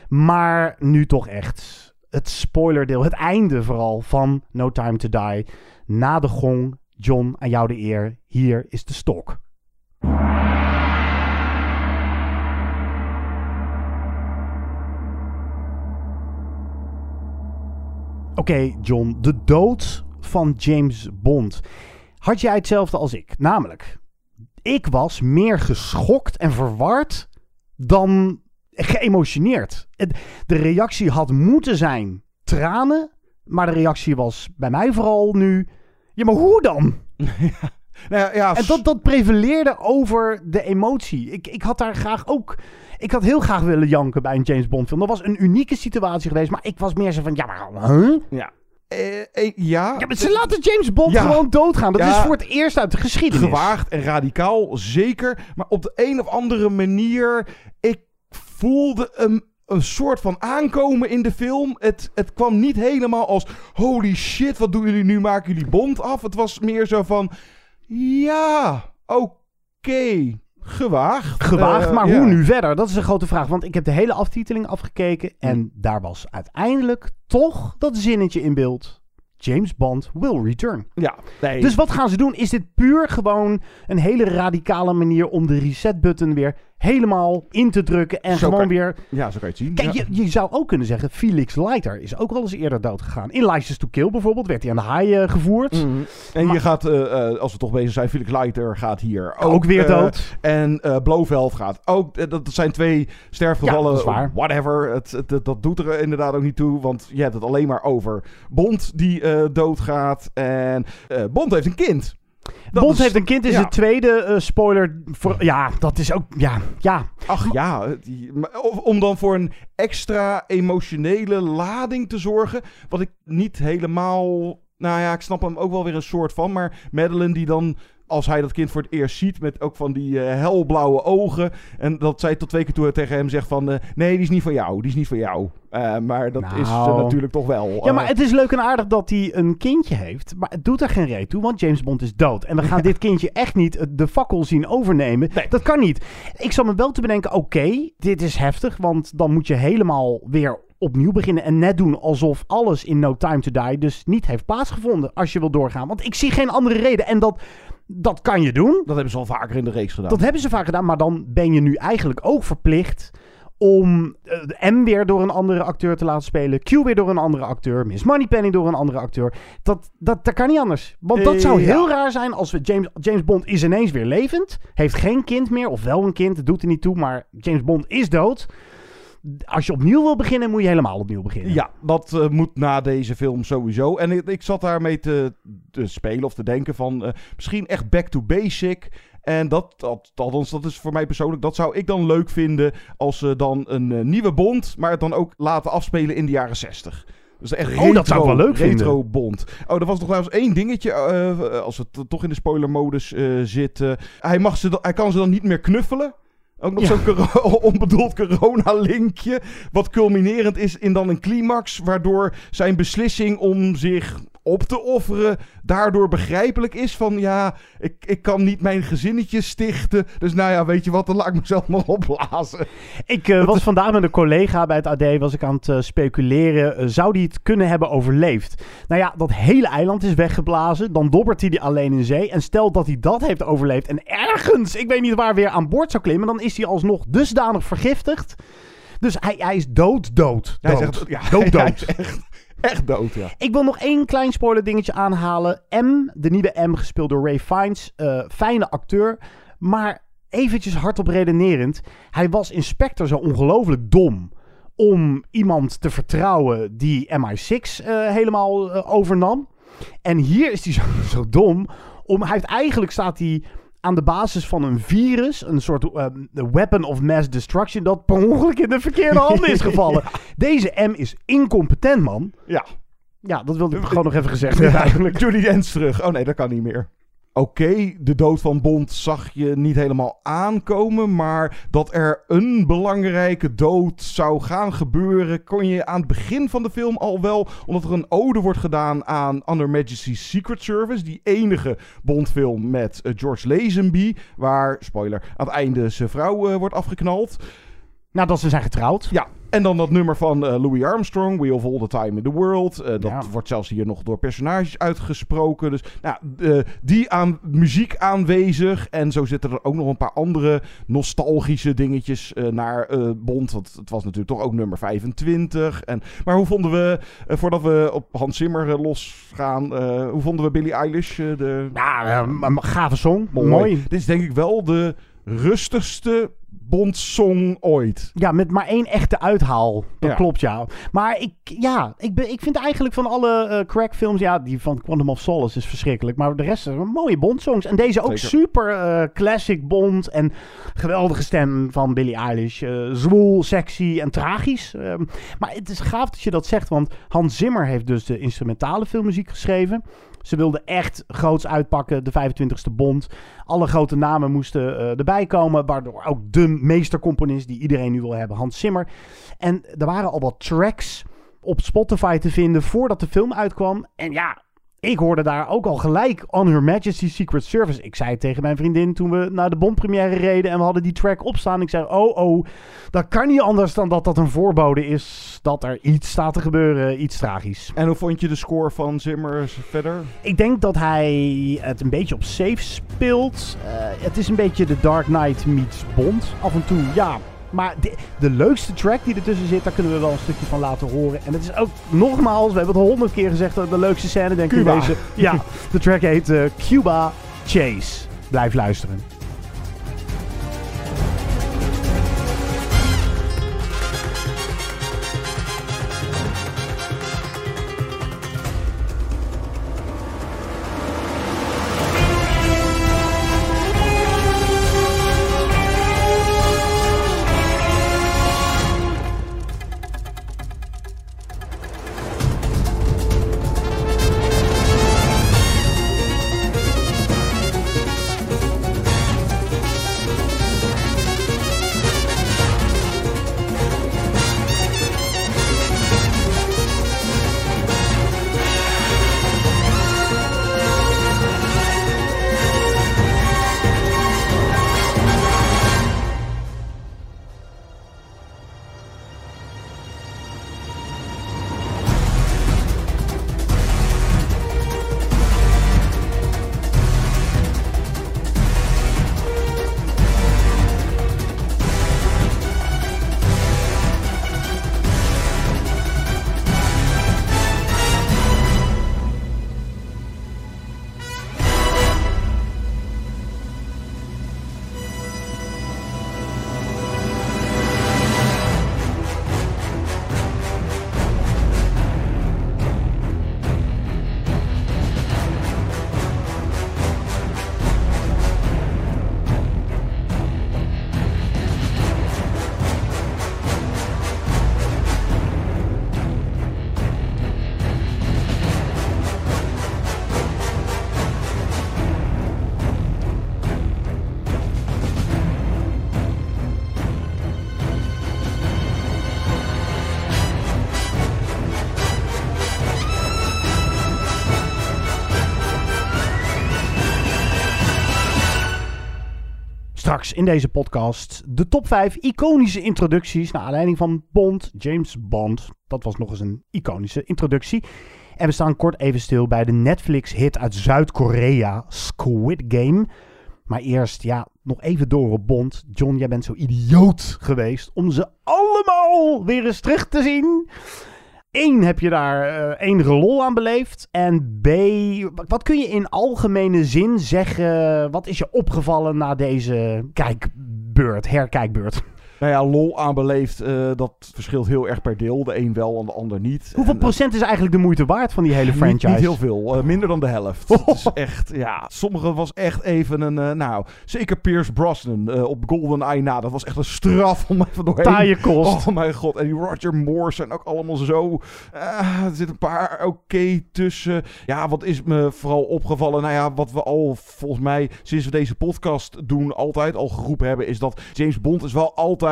Maar nu toch echt het spoilerdeel, het einde vooral van No Time to Die. Na de gong, John, aan jou de eer. Hier is de stok. Oké, John, de dood van James Bond. Had jij hetzelfde als ik? Namelijk, ik was meer geschokt en verward dan geëmotioneerd. De reactie had moeten zijn tranen, maar de reactie was bij mij vooral nu... Ja, maar hoe dan? Nou ja, En dat, dat prevaleerde over de emotie. Ik, ik had daar graag ook... Ik had heel graag willen janken bij een James Bond film. Dat was een unieke situatie geweest. Maar ik was meer zo van... Ja, maar... Huh? ja. Eh, eh, ja, Ja, maar ze laten James Bond Ja. gewoon doodgaan. Dat Ja. is voor het eerst uit de geschiedenis. gewaagd en radicaal, zeker. Maar op de een of andere manier, ik voelde een, een soort van aankomen in de film. Het, het kwam niet helemaal als, holy shit, wat doen jullie nu? Maken jullie bond af? Het was meer zo van, ja, oké, gewaagd. Gewaagd, Eh, maar ja. hoe nu verder? Dat is een grote vraag. Want ik heb de hele aftiteling afgekeken. En daar was uiteindelijk toch dat zinnetje in beeld. James Bond will return. Ja, nee. Dus wat gaan ze doen? Is dit puur gewoon een hele radicale manier om de reset-button weer helemaal in te drukken en Zo gewoon kan- weer... ja, zo kan je het zien. Kijk, ja. je, je zou ook kunnen zeggen, Felix Leiter is ook wel eens eerder dood gegaan. In License to Kill bijvoorbeeld werd hij aan de haai eh, gevoerd. Mhm. En Maar- je gaat, eh, eh, als we toch bezig zijn, Felix Leiter gaat hier ook, Ook weer dood. en Blofeld gaat ook. dat zijn twee sterfgevallen. Ja, dat is waar. Whatever. Het, dat doet er inderdaad ook niet toe. Want je hebt het alleen maar over Bond die doodgaat. En Bond heeft een kind. Dat Bond is- heeft een kind, is ja. de tweede eh, spoiler. Voor, ja, dat is ook... Ja, ja. Ach ja, die- om dan voor een extra emotionele lading te zorgen. Wat ik niet helemaal. Nou ja, ik snap hem ook wel weer een soort van. Maar Madeline die dan. Als hij dat kind voor het eerst ziet met ook van die eh, helblauwe ogen. En dat zij tot twee keer toe tegen hem zegt van... eh, nee, die is niet van jou, die is niet van jou. Eh, maar dat is Nou. ze natuurlijk toch wel. Ja, maar het is leuk en aardig dat hij een kindje heeft. Maar het doet er geen reet toe, want James Bond is dood. En we gaan dit kindje echt niet de fakkel zien overnemen. Nee. Dat kan niet. Ik zal me wel te bedenken, oké, dit is heftig. Want dan moet je helemaal weer opnieuw beginnen. En net doen alsof alles in No Time to Die dus niet heeft plaatsgevonden. Als je wil doorgaan. Want ik zie geen andere reden. En dat, dat kan je doen. Dat hebben ze al vaker in de reeks gedaan. Dat hebben ze vaak gedaan, maar dan ben je nu eigenlijk ook verplicht om eh, M weer door een andere acteur te laten spelen, Q weer door een andere acteur, Miss Moneypenny door een andere acteur. Dat, dat, dat kan niet anders. Want dat Eh, zou ja. heel raar zijn als we James, James Bond is ineens weer levend, heeft geen kind meer, of wel een kind, het doet er niet toe, maar James Bond is dood. Als je opnieuw wil beginnen, moet je helemaal opnieuw beginnen. Ja, dat eh, moet na deze film sowieso. En ik, ik zat daarmee te, te spelen of te denken van eh, misschien echt back to basic. En dat, dat, althans, dat is voor mij persoonlijk, dat zou ik dan leuk vinden als ze dan een eh, nieuwe Bond, maar het dan ook laten afspelen in de jaren 60. Dus echt Oh, dat zou ik wel leuk retro vinden. Bond. Oh, er was nog trouwens één dingetje, als we t- toch in de spoilermodus zitten. Hij, mag ze hij kan ze dan niet meer knuffelen. Ook nog Ja. zo'n coro- onbedoeld corona-linkje. Wat culminerend is in dan een climax. Waardoor zijn beslissing om zich op te offeren. daardoor begrijpelijk is. Van ja, ik, ik kan niet mijn gezinnetje stichten. Dus nou ja, weet je wat, dan laat ik mezelf maar opblazen. Ik eh, was vandaag met een collega bij het AD, was ik aan het eh, speculeren. eh, zou die het kunnen hebben overleefd? Nou ja, dat hele eiland is weggeblazen. Dan dobbert hij die alleen in zee. En stel dat hij dat heeft overleefd en ergens, ik weet niet waar, weer aan boord zou klimmen. Dan is hij alsnog dusdanig vergiftigd. Dus hij, hij is dood, dood, Hij dood. zegt, ja, dood, hij dood. is echt, echt dood, ja. Ik wil nog één klein spoiler dingetje aanhalen. M, de nieuwe M, gespeeld door Ray Fiennes. eh, fijne acteur. Maar eventjes hardop redenerend. Hij was inspector zo ongelooflijk dom. Om iemand te vertrouwen die MI6 eh, helemaal eh, overnam. En hier is hij zo, zo dom. Om, hij heeft eigenlijk staat hij aan de basis van een virus, een soort eh, weapon of mass destruction, dat per ongeluk in de verkeerde handen is gevallen. Deze M is incompetent, man. Ja. Ja, dat wilde ik gewoon nog even gezegd hebben eigenlijk. Judy Dents terug. Oh nee, dat kan niet meer. Oké, de dood van Bond zag je niet helemaal aankomen. Maar dat er een belangrijke dood zou gaan gebeuren. kon je aan het begin van de film al wel. Omdat er een ode wordt gedaan aan Under Majesty's Secret Service. Die enige Bondfilm met eh, George Lazenby. Waar, spoiler, aan het einde zijn vrouw eh, wordt afgeknald. Nadat ze zijn getrouwd. Ja, en dan dat nummer van eh, Louis Armstrong, We of All the Time in the World. Eh, dat Ja. wordt zelfs hier nog door personages uitgesproken. Dus nou, eh, die aan muziek aanwezig. En zo zitten er ook nog een paar andere nostalgische dingetjes naar Bond. Want het was natuurlijk toch ook nummer 25. En, maar hoe vonden we, voordat we op Hans Zimmer losgaan, hoe vonden we Billie Eilish? de... Ja, eh, een gave song. Mooi. Mooi. Dit is denk ik wel de rustigste Bond-song ooit. Ja, met maar één echte uithaal. Dat Ja. klopt, ja. Maar ik, ja, ik, ben, ik vind eigenlijk van alle eh crackfilms... Ja, die van Quantum of Solace is verschrikkelijk. Maar de rest zijn mooie Bond-songs. En deze ook Zeker. super eh, classic Bond. En geweldige stem van Billie Eilish. eh zwoel, sexy en tragisch. Ehm, maar het is gaaf dat je dat zegt. Want Hans Zimmer heeft dus de instrumentale filmmuziek geschreven. Ze wilden echt groots uitpakken, de 25e Bond. Alle grote namen moesten eh, erbij komen. Waardoor ook de meestercomponist die iedereen nu wil hebben, Hans Zimmer. En er waren al wat tracks op Spotify te vinden voordat de film uitkwam. En ja, ik hoorde daar ook al gelijk On Her Majesty's Secret Service. Ik zei tegen mijn vriendin toen we naar de Bond-première reden en we hadden die track opstaan. Ik zei, oh oh, dat kan niet anders dan dat dat een voorbode is dat er iets staat te gebeuren, iets tragisch. En hoe vond je de score van Zimmer verder? Ik denk dat hij het een beetje op safe speelt. Eh, het is een beetje de Dark Knight meets Bond. Af en toe, ja. Maar de, de leukste track die ertussen zit, daar kunnen we wel een stukje van laten horen. En het is ook, nogmaals, we hebben het honderd keer gezegd, de leukste scène denk ik deze. Ja, de track heet eh, Cuba Chase. Blijf luisteren. In deze podcast de top 5 iconische introducties naar aanleiding van Bond, James Bond. Dat was nog eens een iconische introductie. En we staan kort even stil bij de Netflix-hit uit Zuid-Korea, Squid Game. Maar eerst, ja, nog even door op Bond. John, jij bent zo idioot geweest om ze allemaal weer eens terug te zien. Eén, heb je daar eh, enige lol aan beleefd? En B, wat kun je in algemene zin zeggen? Wat is je opgevallen na deze kijkbeurt, herkijkbeurt? Nou ja, lol aanbeleefd, eh dat verschilt heel erg per deel. De een wel en de ander niet. Hoeveel En, eh, procent is eigenlijk de moeite waard van die hele franchise? Niet, niet heel veel, eh, minder dan de helft. Het is echt, ja, sommige was echt even een, nou, zeker Pierce Brosnan op GoldenEye na. Dat was echt een straf om even doorheen. Taaie kost. Oh mijn god, en die Roger Moore zijn ook allemaal zo, er zitten een paar oké tussen. Ja, wat is me vooral opgevallen? Nou ja, wat we al volgens mij sinds we deze podcast doen altijd al geroepen hebben, is dat James Bond is wel altijd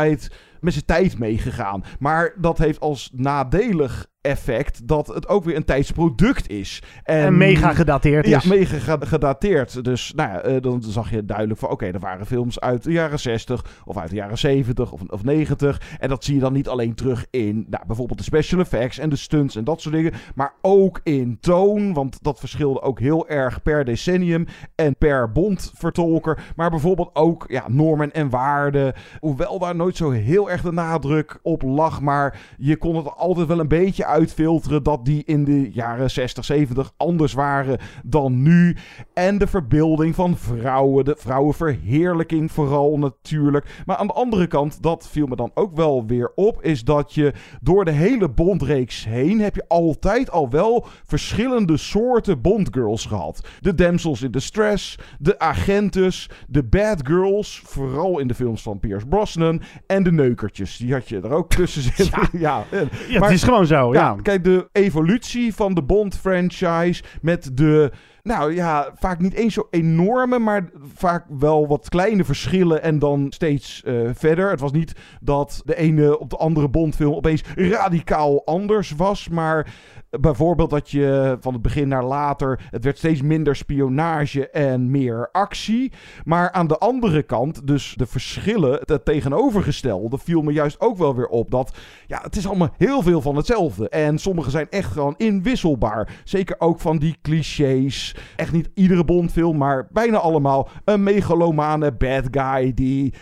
met zijn tijd meegegaan. Maar dat heeft als nadelig effect dat het ook weer een tijdsproduct is. En mega gedateerd is. Ja, mega ga- gedateerd. Dus nou ja, eh, dan zag je duidelijk van... oké, er waren films uit de jaren 60 of uit de jaren 70 of, of 90. En dat zie je dan niet alleen terug in nou, bijvoorbeeld de special effects en de stunts en dat soort dingen. Maar ook in toon, want dat verschilde ook heel erg per decennium en per bondvertolker. Maar bijvoorbeeld ook ja, normen en waarden. Hoewel daar nooit zo heel erg de nadruk op lag. Maar je kon het altijd wel een beetje uitfilteren dat die in de jaren 60, 70 anders waren dan nu. En de verbeelding van vrouwen, de vrouwenverheerlijking vooral natuurlijk. Maar aan de andere kant, dat viel me dan ook wel weer op, is dat je door de hele Bondreeks heen heb je altijd al wel verschillende soorten Bondgirls gehad. De damsels in distress, de agentes, de bad girls, vooral in de films van Pierce Brosnan, en de neukertjes. Die had je er ook tussen zitten. Ja, ja, Ja, het is gewoon zo, ja. Kijk, de evolutie van de Bond-franchise met de nou ja, vaak niet eens zo enorme, maar vaak wel wat kleine verschillen en dan steeds eh, verder. Het was niet dat de ene op de andere Bondfilm opeens radicaal anders was, maar bijvoorbeeld dat je van het begin naar later, het werd steeds minder spionage en meer actie. Maar aan de andere kant, dus de verschillen, het tegenovergestelde, viel me juist ook wel weer op. Dat ja, het is allemaal heel veel van hetzelfde. En sommige zijn echt gewoon inwisselbaar. Zeker ook van die clichés. Echt niet iedere Bondfilm, maar bijna allemaal. Een megalomane bad guy die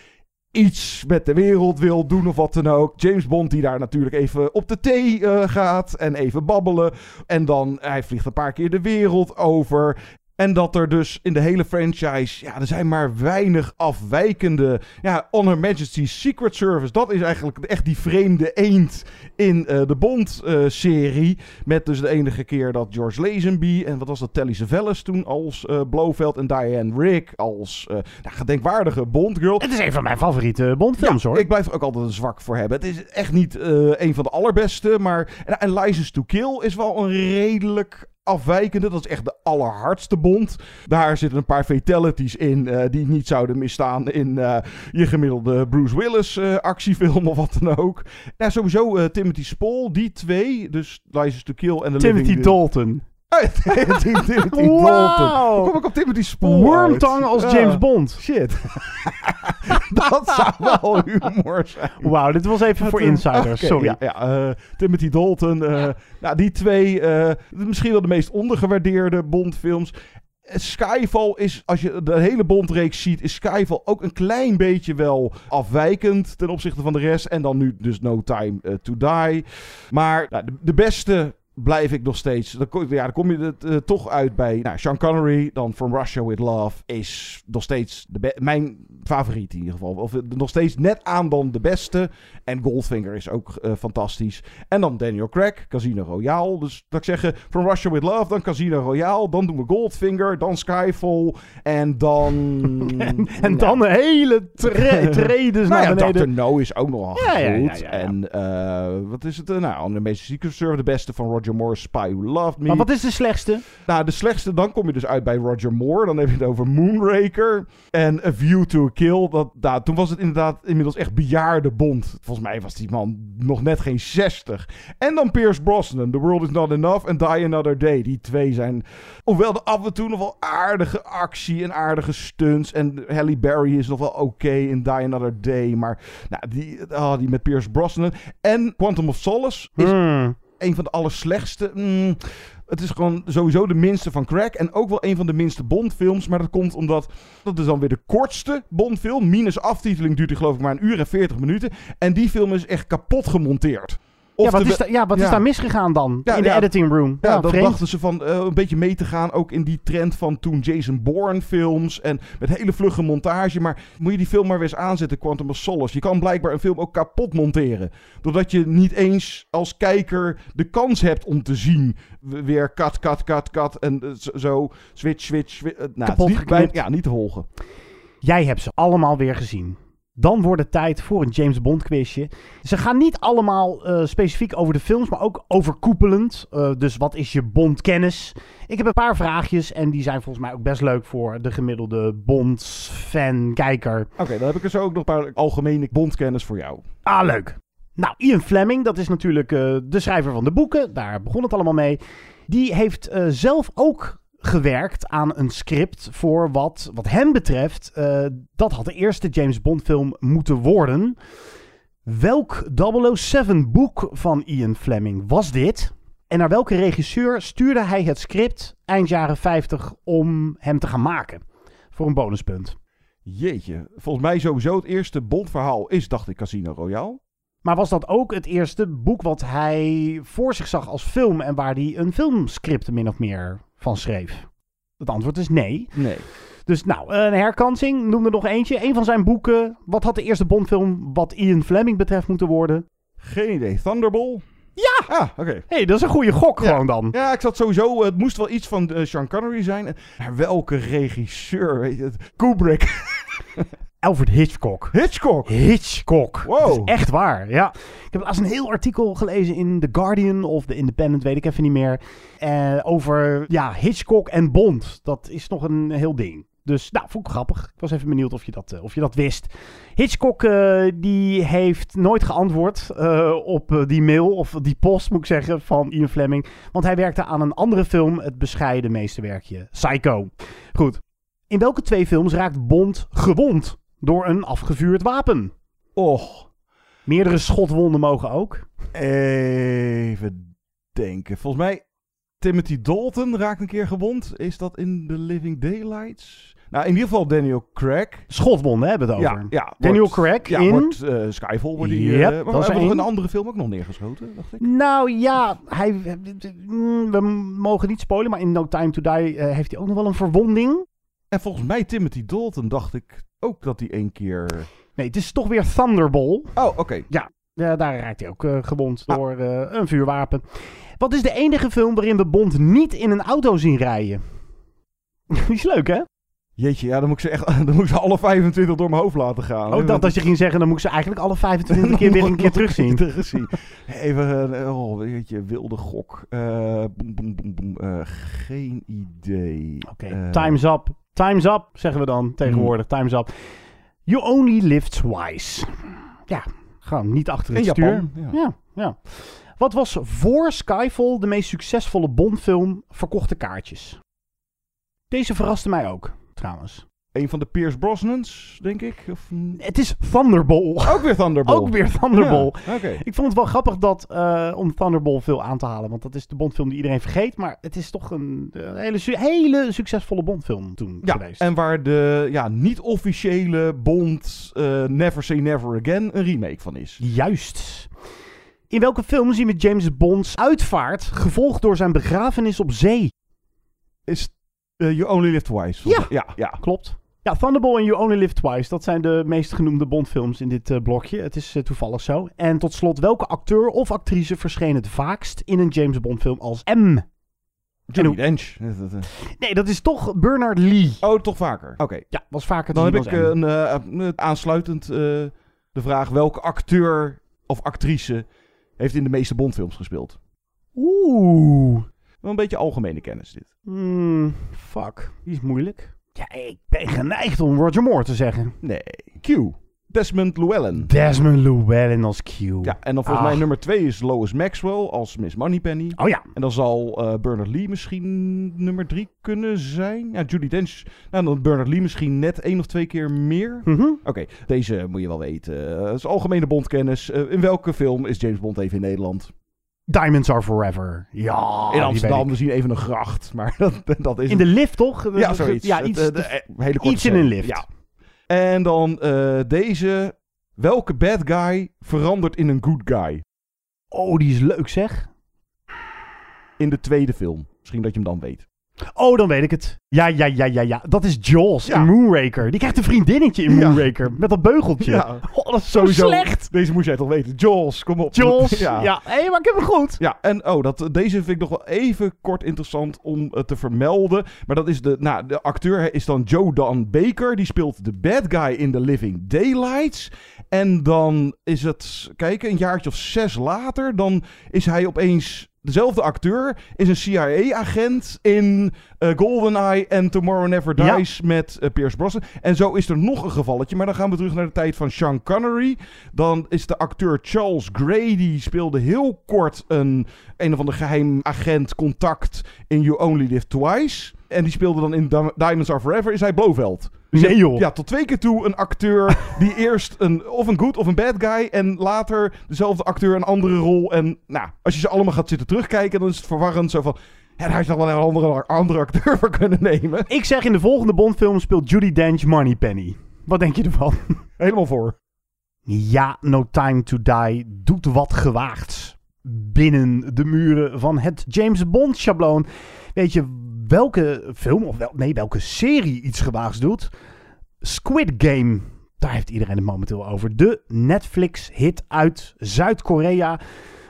iets met de wereld wil doen of wat dan ook. James Bond die daar natuurlijk even op de thee uh, gaat en even babbelen. En dan, hij vliegt een paar keer de wereld over. En dat er dus in de hele franchise, ja, er zijn maar weinig afwijkende. Ja, On Her Majesty's Secret Service, dat is eigenlijk echt die vreemde eend in uh, de Bond-serie. Uh, met dus de enige keer dat George Lazenby en wat was dat, Telly Savalas toen als uh, Blofeld en Diane Rick als nou, gedenkwaardige Bond-girl. Het is een van mijn favoriete Bond-films ja, hoor. Ik blijf er ook altijd een zwak voor hebben. Het is echt niet een van de allerbeste, maar... En, en License to Kill is wel een redelijk afwijkende. Dat is echt de allerhardste bond. Daar zitten een paar fatalities in uh, die niet zouden misstaan in uh, je gemiddelde Bruce Willis uh, actiefilm of wat dan ook. Ja, sowieso Timothy Spall, die twee, dus License to Kill en de Timothy Living Dalton. Timothy Wow. Dalton. Hoe kom ik op Timothy Spall Wormtang uit? als Ja. James Bond. Shit. dat zou wel humor zijn. Wauw, dit was even voor een- insiders. Sorry. Ja, ja, eh, Timothy Dalton. eh, Nou, die twee, eh, misschien wel de meest ondergewaardeerde Bondfilms. Eh, Skyfall is, als je de hele Bondreeks ziet, is Skyfall ook een klein beetje wel afwijkend ten opzichte van de rest. En dan nu dus No Time eh, to Die. Maar nou, de, de beste blijf ik nog steeds. Dan kom, ja, dan kom je het eh, toch uit bij nou, Sean Connery. Dan From Russia With Love is nog steeds de mijn favoriet in ieder geval. Of eh, nog steeds net aan dan de beste. En Goldfinger is ook eh, fantastisch. En dan Daniel Craig, Casino Royale. Dus dat ik zeggen, From Russia With Love, dan Casino Royale. Dan doen we Goldfinger, dan Skyfall. En dan... En, en dan een hele tre tredes Nou naar ja, beneden. Dr. No is ook nog wel Ja, goed. ja. En wat is het? nou, de meeste Secret Service, de beste van Roger Moore, Spy Who Loved Me. Maar wat is de slechtste? Nou, de slechtste, dan kom je dus uit bij Roger Moore. Dan heb je het over Moonraker en A View to a Kill. Dat, nou, toen was het inderdaad inmiddels echt bejaarde Bond. Volgens mij was die man nog net geen 60. En dan Pierce Brosnan, The World Is Not Enough en Die Another Day. Die twee zijn, hoewel er af en toe nog wel aardige actie en aardige stunts. En Halle Berry is nog wel oké in Die Another Day. Maar nou, die, ah, die met Pierce Brosnan. En Quantum of Solace is Hmm. Een van de allerslechtste. Mm, het is gewoon sowieso de minste van Crack. En ook wel een van de minste Bondfilms. Maar dat komt omdat. Dat is dan weer de kortste Bondfilm. Minus aftiteling duurt die geloof ik maar een uur en 40 minuten. En die film is echt kapot gemonteerd. Ja, wat, is, da- ja, wat is daar misgegaan dan? Ja, in de editing room. Ja, dan dachten ze van eh, een beetje mee te gaan ook in die trend van toen Jason Bourne films en met hele vlugge montage. Maar moet je die film maar weer eens aanzetten, Quantum of Solace. Je kan blijkbaar een film ook kapot monteren. Doordat je niet eens als kijker de kans hebt om te zien. Weer kat, kat, kat, kat en eh, zo- switch, switch. swi- eh, nou, Kapot niet, bij- ja, niet te volgen. Jij hebt ze allemaal weer gezien. Dan wordt het tijd voor een James Bond quizje. Ze gaan niet allemaal eh, specifiek over de films, maar ook overkoepelend. Eh, dus wat is je Bond kennis? Ik heb een paar vraagjes en die zijn volgens mij ook best leuk voor de gemiddelde Bond fan kijker. Oké, dan heb ik er zo ook nog een paar algemene bondkennis voor jou. Ah, leuk. Nou, Ian Fleming, dat is natuurlijk eh, de schrijver van de boeken. Daar begon het allemaal mee. Die heeft zelf ook gewerkt aan een script voor wat, wat hem betreft, eh, dat had de eerste James Bond film moeten worden. Welk 007 boek van Ian Fleming was dit? En naar welke regisseur stuurde hij het script eind jaren 50 om hem te gaan maken? Voor een bonuspunt. Jeetje, volgens mij sowieso het eerste Bondverhaal is, dacht ik, Casino Royale. Maar was dat ook het eerste boek wat hij voor zich zag als film en waar hij een filmscript min of meer van schreef? Het antwoord is nee. Nee. Dus nou, een herkansing, noem er nog eentje. Een van zijn boeken. Wat had de eerste Bondfilm wat Ian Fleming betreft moeten worden? Geen idee. Thunderball? Ja! Ah, oké. Hé, hey, dat is een goede gok Ja. gewoon dan. Ja, ik zat sowieso... Het moest wel iets van eh, Sean Connery zijn. Maar welke regisseur? Weet je? Kubrick. Alfred Hitchcock. Hitchcock. Hitchcock. Wow. Dat is echt waar, ja. Ik heb laatst een heel artikel gelezen in The Guardian of The Independent, weet ik even niet meer. eh, over ja, Hitchcock en Bond. Dat is nog een heel ding. Dus nou, vond ik grappig. Ik was even benieuwd of je dat, eh, of je dat wist. Hitchcock eh, die heeft nooit geantwoord eh, op die mail, of die post moet ik zeggen, van Ian Fleming. Want hij werkte aan een andere film, het bescheiden meesterwerkje Psycho. Goed. In welke twee films raakt Bond gewond door een afgevuurd wapen? Och. Meerdere schotwonden mogen ook. Even denken. Volgens mij... Timothy Dalton raakt een keer gewond. Is dat in The Living Daylights? Nou, in ieder geval Daniel Craig. Schotwonden hebben we het over. ja. Daniel wordt- Craig ja, in... wordt eh, Skyfall. Wordt die, eh, Yep, maar dat we is één. een andere film ook nog neergeschoten, dacht ik. Nou ja, hij, mm, we mogen niet spoilen, maar in No Time to Die eh, heeft hij ook nog wel een verwonding. En volgens mij Timothy Dalton dacht ik ook dat hij één keer... Nee, het is toch weer Thunderball. Oh, oké. Ja, ja daar raakt hij ook eh, gewond Ah. door eh, een vuurwapen. Wat is de enige film waarin we Bond niet in een auto zien rijden? Die is leuk, hè? Jeetje, ja, dan moet ik ze echt dan moet ik ze alle 25 door mijn hoofd laten gaan. Ook dat als je ging zeggen, dan moet ik ze eigenlijk alle 25 keer weer een keer terugzien. teruggezien. Even, eh, oh, weet je, wilde gok. Eh. Eh, geen idee. Oké, Eh, time's up. Time's up, zeggen we dan tegenwoordig. Time's up. You only live twice. Ja, gewoon niet achter het In stuur. Japan, ja. ja, ja. Wat was voor Skyfall de meest succesvolle Bondfilm verkochte kaartjes? Deze verraste mij ook, trouwens. Een van de Pierce Brosnans, denk ik. Of, Het is Thunderball. ook weer Thunderball. Ook weer Thunderball. Ja, Oké. Ik vond het wel grappig dat, eh, om Thunderball veel aan te halen. Want dat is de Bondfilm die iedereen vergeet. Maar het is toch een, eh, hele, hele succesvolle Bondfilm toen Ja, geweest. en waar de ja, niet-officiële Bond eh, Never Say Never Again een remake van is. Juist. In welke film zien we James Bond's uitvaart gevolgd door zijn begrafenis op zee? Is eh, You Only Live Twice. Ja. Ja, ja. Klopt. Ja, Thunderball en You Only Live Twice. Dat zijn de meest genoemde Bondfilms in dit eh, blokje. Het is eh, toevallig zo. En tot slot, welke acteur of actrice verscheen het vaakst in een James Bond film als M? Johnny Dench. Eh. Nee, dat is toch Bernard Lee. Oh, toch vaker. Oké. Ja, was vaker Dan heb ik een, aansluitend de vraag: welke acteur of actrice heeft in de meeste Bondfilms gespeeld? Oeh. Wel een beetje algemene kennis dit. Hmm, fuck. Die is moeilijk. Ja, ik ben geneigd om Roger Moore te zeggen. Nee. Q. Desmond Llewellyn. Desmond Llewellyn als Q. Ja, en dan volgens Ah. mij nummer twee is Lois Maxwell als Miss Moneypenny. Oh ja. En dan zal eh, Bernard Lee misschien nummer drie kunnen zijn. Ja, Judy Dench. Nou, dan Bernard Lee misschien net één of twee keer meer. Mhm. Oké, deze moet je wel weten. Eh, Het is algemene bondkennis. Eh, in welke film is James Bond even in Nederland? Diamonds Are Forever. Ja, in Amsterdam, zien even een gracht. Maar dat, dat is. In de lift, toch? Ja, zoiets. Ja, iets, eh, de, eh, hele iets in een lift. Ja. En dan eh, deze. Welke bad guy verandert in een good guy? Oh, die is leuk zeg. In de tweede film. Misschien dat je hem dan weet. Oh, dan weet ik het. Ja, ja, ja, ja, ja. Dat is Jaws Ja. in Moonraker. Die krijgt een vriendinnetje in Ja. Moonraker. Met dat beugeltje. Ja. Oh, dat is zo slecht. Deze moet jij toch weten. Jaws, kom op. Jaws. Ja. Ja. Hé, maar ik heb hem goed. Ja, en oh, dat, deze vind ik nog wel even kort interessant om eh, te vermelden. Maar dat is de, nou, de acteur is dan Joe Don Baker. Die speelt de bad guy in The Living Daylights. En dan is het, kijk, een jaartje of zes later, dan is hij opeens dezelfde acteur, is een CIA-agent in eh, GoldenEye en Tomorrow Never Ja. Dies met eh, Pierce Brosnan. En zo is er nog een gevalletje, maar dan gaan we terug naar de tijd van Sean Connery. Dan is de acteur Charles Gray, die speelde heel kort een, een of ander geheim agent contact in You Only Live Twice. En die speelde dan in Di- Diamonds Are Forever, is hij Blofeld. Dus Nee, joh. Ja, tot twee keer toe een acteur die eerst een, of een good of een bad guy en later dezelfde acteur een andere rol. En nou, als je ze allemaal gaat zitten terugkijken, dan is het verwarrend zo van... Daar is nog wel een andere, andere acteur voor kunnen nemen. Ik zeg in de volgende Bondfilm speelt Judy Dench Moneypenny. Wat denk je ervan? Helemaal voor. Ja, No Time to Die doet wat gewaagds binnen de muren van het James Bond schabloon. Weet je welke film, of wel, nee, welke serie iets gewaagds doet? Squid Game. Daar heeft iedereen het momenteel over. De Netflix-hit uit Zuid-Korea.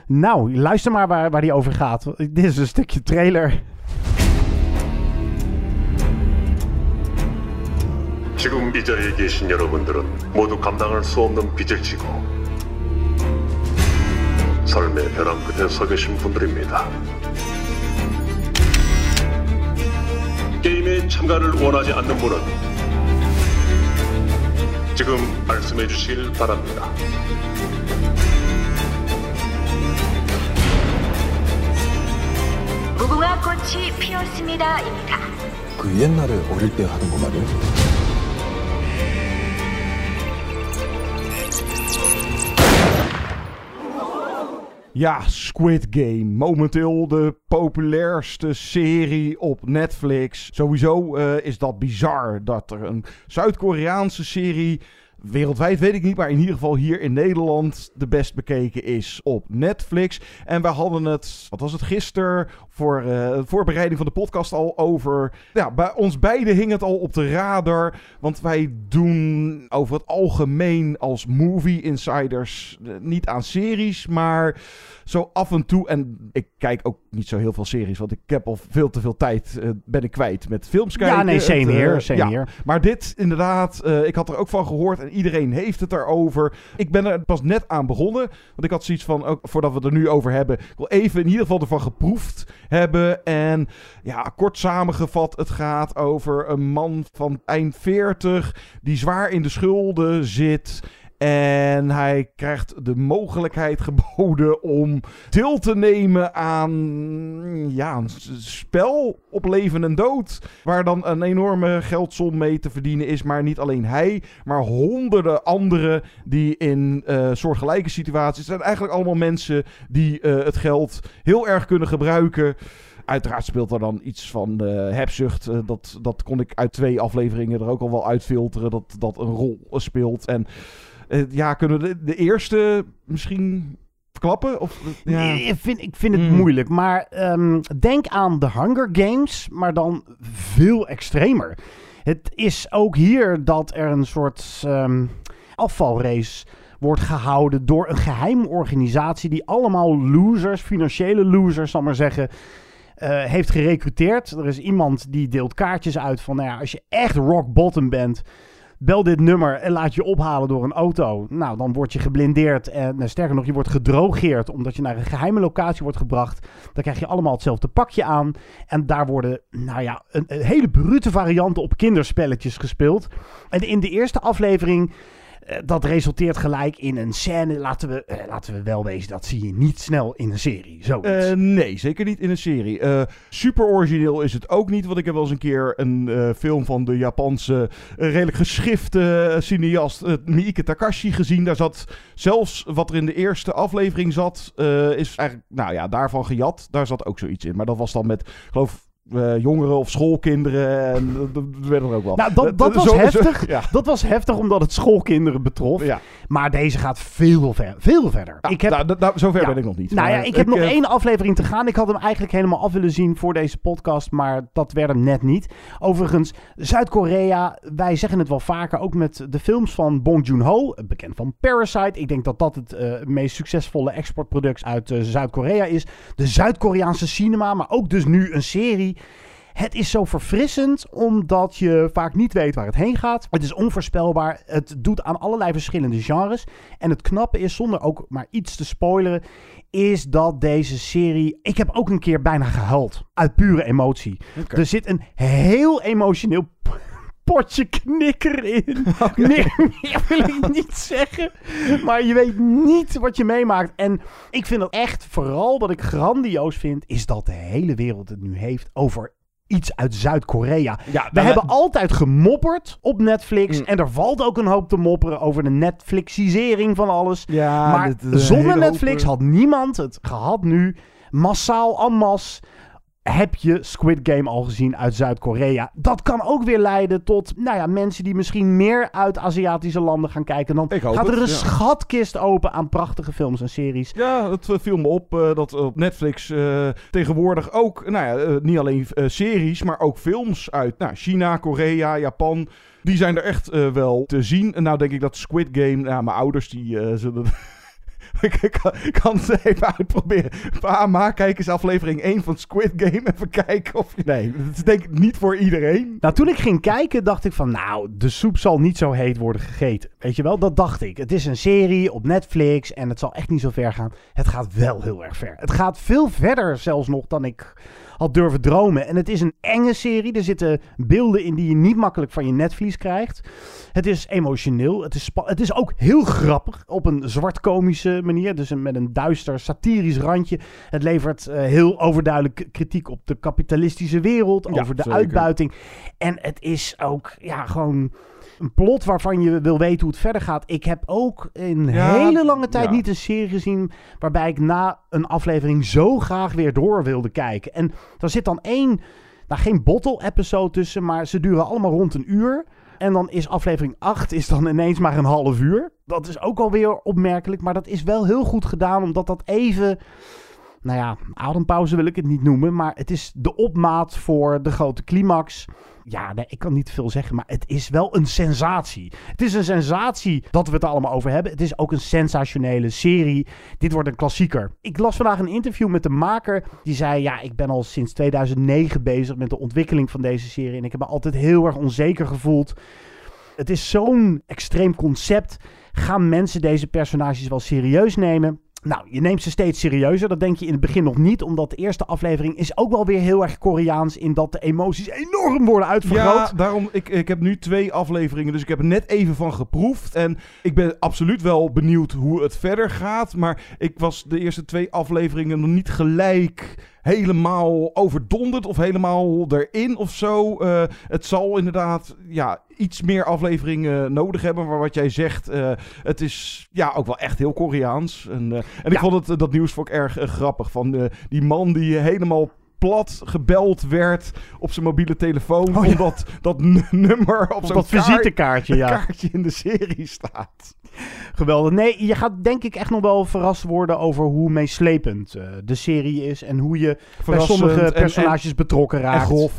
Nou, luister maar waar, waar die over gaat. Dit is een stukje trailer. 지금 이 자리에 계신 여러분들은 모두 감당할 수 없는 빚을 지고 삶의 벼랑 끝에 서 계신 분들입니다. 게임에 참가를 원하지 않는 분은 지금 말씀해 주시길 바랍니다. 무궁화 꽃이 피었습니다입니다. 그 옛날에 어릴 때 하던 거 말이야? Ja, Squid Game. Momenteel de populairste serie op Netflix. Sowieso uh, is dat bizar dat er een Zuid-Koreaanse serie wereldwijd weet ik niet, maar in ieder geval hier in Nederland de best bekeken is op Netflix. En we hadden het, wat was het gisteren, voor de voorbereiding van de podcast al over. Ja, bij ons beiden hing het al op de radar, want wij doen over het algemeen als movie insiders uh, niet aan series, maar zo af en toe. En ik kijk ook niet zo heel veel series, want ik heb al veel te veel tijd uh, ben ik kwijt met films kijken. Ja, nee, same hier, same ja, hier. Maar dit inderdaad, ik had er ook van gehoord en iedereen heeft het erover. Ik ben er pas net aan begonnen. Want ik had zoiets van, ook voordat we het er nu over hebben, ik wil even in ieder geval ervan geproefd hebben. En ja, kort samengevat, het gaat over een man van eind 40 die zwaar in de schulden zit. En hij krijgt de mogelijkheid geboden om deel te nemen aan ja, een spel op leven en dood. Waar dan een enorme geldsom mee te verdienen is. Maar niet alleen hij, maar honderden anderen die in uh, soortgelijke situaties. Zijn eigenlijk allemaal mensen die uh, het geld heel erg kunnen gebruiken. Uiteraard speelt er dan iets van uh, hebzucht. Dat, dat kon ik uit twee afleveringen er ook al wel uitfilteren. Dat dat een rol speelt. En uh, ja, kunnen we de, de, eerste misschien verklappen? Of, ja. nee, ik, vind, ik vind het mm. moeilijk. Maar um, denk aan de Hunger Games, maar dan veel extremer. Het is ook hier dat er een soort um, afvalrace wordt gehouden door een geheime organisatie die allemaal losers, financiële losers, zal maar zeggen, uh, heeft gerecruiteerd. Er is iemand die deelt kaartjes uit van, nou ja, als je echt rock bottom bent, bel dit nummer en laat je ophalen door een auto. Nou, dan word je geblindeerd en uh, sterker nog, je wordt gedrogeerd omdat je naar een geheime locatie wordt gebracht. Dan krijg je allemaal hetzelfde pakje aan. En daar worden, nou ja, een, een hele brute varianten op kinderspelletjes gespeeld. En in de eerste aflevering dat resulteert gelijk in een scène. Laten we, uh, laten we wel wezen, dat zie je niet snel in een serie. Uh, nee, zeker niet in een serie. Super origineel is het ook niet. Want ik heb wel eens een keer een film van de Japanse redelijk geschifte cineast Miike Takashi gezien. Daar zat zelfs wat er in de eerste aflevering zat, is eigenlijk, nou ja, daarvan gejat. Daar zat ook zoiets in. Maar dat was dan met, geloof uh, jongeren of schoolkinderen. En dat werden er ook wel. Nou, dat, dat was zo, heftig. Zo, ja. Dat was heftig omdat het schoolkinderen betrof. Ja. Maar deze gaat veel, ver, veel verder. Ja, ik heb, nou, nou, zover ben ik nog niet. Nou ja, ik heb ik, nog uh, één aflevering te gaan. Ik had hem eigenlijk helemaal af willen zien voor deze podcast. Maar dat werd hem net niet. Overigens, Zuid-Korea. Wij zeggen het wel vaker. Ook met de films van Bong Joon-ho. Bekend van Parasite. Ik denk dat dat het uh, meest succesvolle exportproduct uit Zuid-Korea is. De Zuid-Koreaanse cinema. Maar ook dus nu een serie. Het is zo verfrissend omdat je vaak niet weet waar het heen gaat. Het is onvoorspelbaar. Het doet aan allerlei verschillende genres. En het knappe is, zonder ook maar iets te spoileren, is dat deze serie... Ik heb ook een keer bijna gehuild. Uit pure emotie. Okay. Er zit een heel emotioneel potje knikker in. Okay. Meer wil ik niet zeggen. Maar je weet niet wat je meemaakt. En ik vind dat echt, vooral wat ik grandioos vind, is dat de hele wereld het nu heeft over iets uit Zuid-Korea. Ja, we hebben altijd gemopperd op Netflix. Mm. En er valt ook een hoop te mopperen over de Netflixisering van alles. Ja, maar zonder Netflix hoop, had niemand het gehad nu. Massaal en masse heb je Squid Game al gezien uit Zuid-Korea? Dat kan ook weer leiden tot nou ja, mensen die misschien meer uit Aziatische landen gaan kijken. Dan gaat er het, een ja. schatkist open aan prachtige films en series. Ja, het eh, viel me op eh, dat op Netflix eh, tegenwoordig ook, nou ja, niet alleen series, maar ook films uit nou, China, Korea, Japan. Die zijn er echt wel te zien. En nou denk ik dat Squid Game, nou, mijn ouders die zullen... ik kan, kan het even uitproberen. Pa, ma, kijk eens aflevering 1 van Squid Game. Even kijken of je... Nee, dat is denk ik niet voor iedereen. Nou, toen ik ging kijken, dacht ik van, nou, de soep zal niet zo heet worden gegeten. Weet je wel, dat dacht ik. Het is een serie op Netflix en het zal echt niet zo ver gaan. Het gaat wel heel erg ver. Het gaat veel verder zelfs nog dan ik had durven dromen. En het is een enge serie. Er zitten beelden in die je niet makkelijk van je netvlies krijgt. Het is emotioneel. Het is, het is ook heel grappig op een zwart-komische manier. Dus met een duister, satirisch randje. Het levert eh, heel overduidelijk kritiek op de kapitalistische wereld. Ja, over de zeker. uitbuiting. En het is ook ja, gewoon een plot waarvan je wil weten hoe het verder gaat. Ik heb ook een Ja, hele lange tijd ja. niet een serie gezien waarbij ik na een aflevering zo graag weer door wilde kijken. En er zit dan één, nou geen bottle-episode tussen, maar ze duren allemaal rond een uur. En dan is aflevering 8 is dan ineens maar een half uur. Dat is ook alweer opmerkelijk, maar dat is wel heel goed gedaan, omdat dat even nou ja, adempauze wil ik het niet noemen, maar het is de opmaat voor de grote climax. Ja, ik kan niet veel zeggen, maar het is wel een sensatie. Het is een sensatie dat we het allemaal over hebben. Het is ook een sensationele serie. Dit wordt een klassieker. Ik las vandaag een interview met de maker. Die zei, ja, ik ben al sinds 2009 bezig met de ontwikkeling van deze serie. En ik heb me altijd heel erg onzeker gevoeld. Het is zo'n extreem concept. Gaan mensen deze personages wel serieus nemen? Nou, je neemt ze steeds serieuzer. Dat denk je in het begin nog niet. Omdat de eerste aflevering is ook wel weer heel erg Koreaans. In dat de emoties enorm worden uitvergroot. Ja, daarom, ik, ik heb nu twee afleveringen, dus ik heb er net even van geproefd. En ik ben absoluut wel benieuwd hoe het verder gaat. Maar ik was de eerste twee afleveringen nog niet gelijk helemaal overdonderd of helemaal erin of zo. Eh, het zal inderdaad ja, iets meer afleveringen nodig hebben. Maar wat jij zegt, eh, het is ja, ook wel echt heel Koreaans. En, eh, en ik vond het, dat nieuws vond ik erg grappig. Van die man die helemaal plat gebeld werd op zijn mobiele telefoon. Oh, ja. Omdat dat nummer op Op zo'n visitekaartje, ja. kaartje in de serie staat. Geweldig. Nee, je gaat denk ik echt nog wel verrast worden over hoe meeslepend eh, de serie is. En hoe je bij sommige en- personages betrokken En raakt. grof.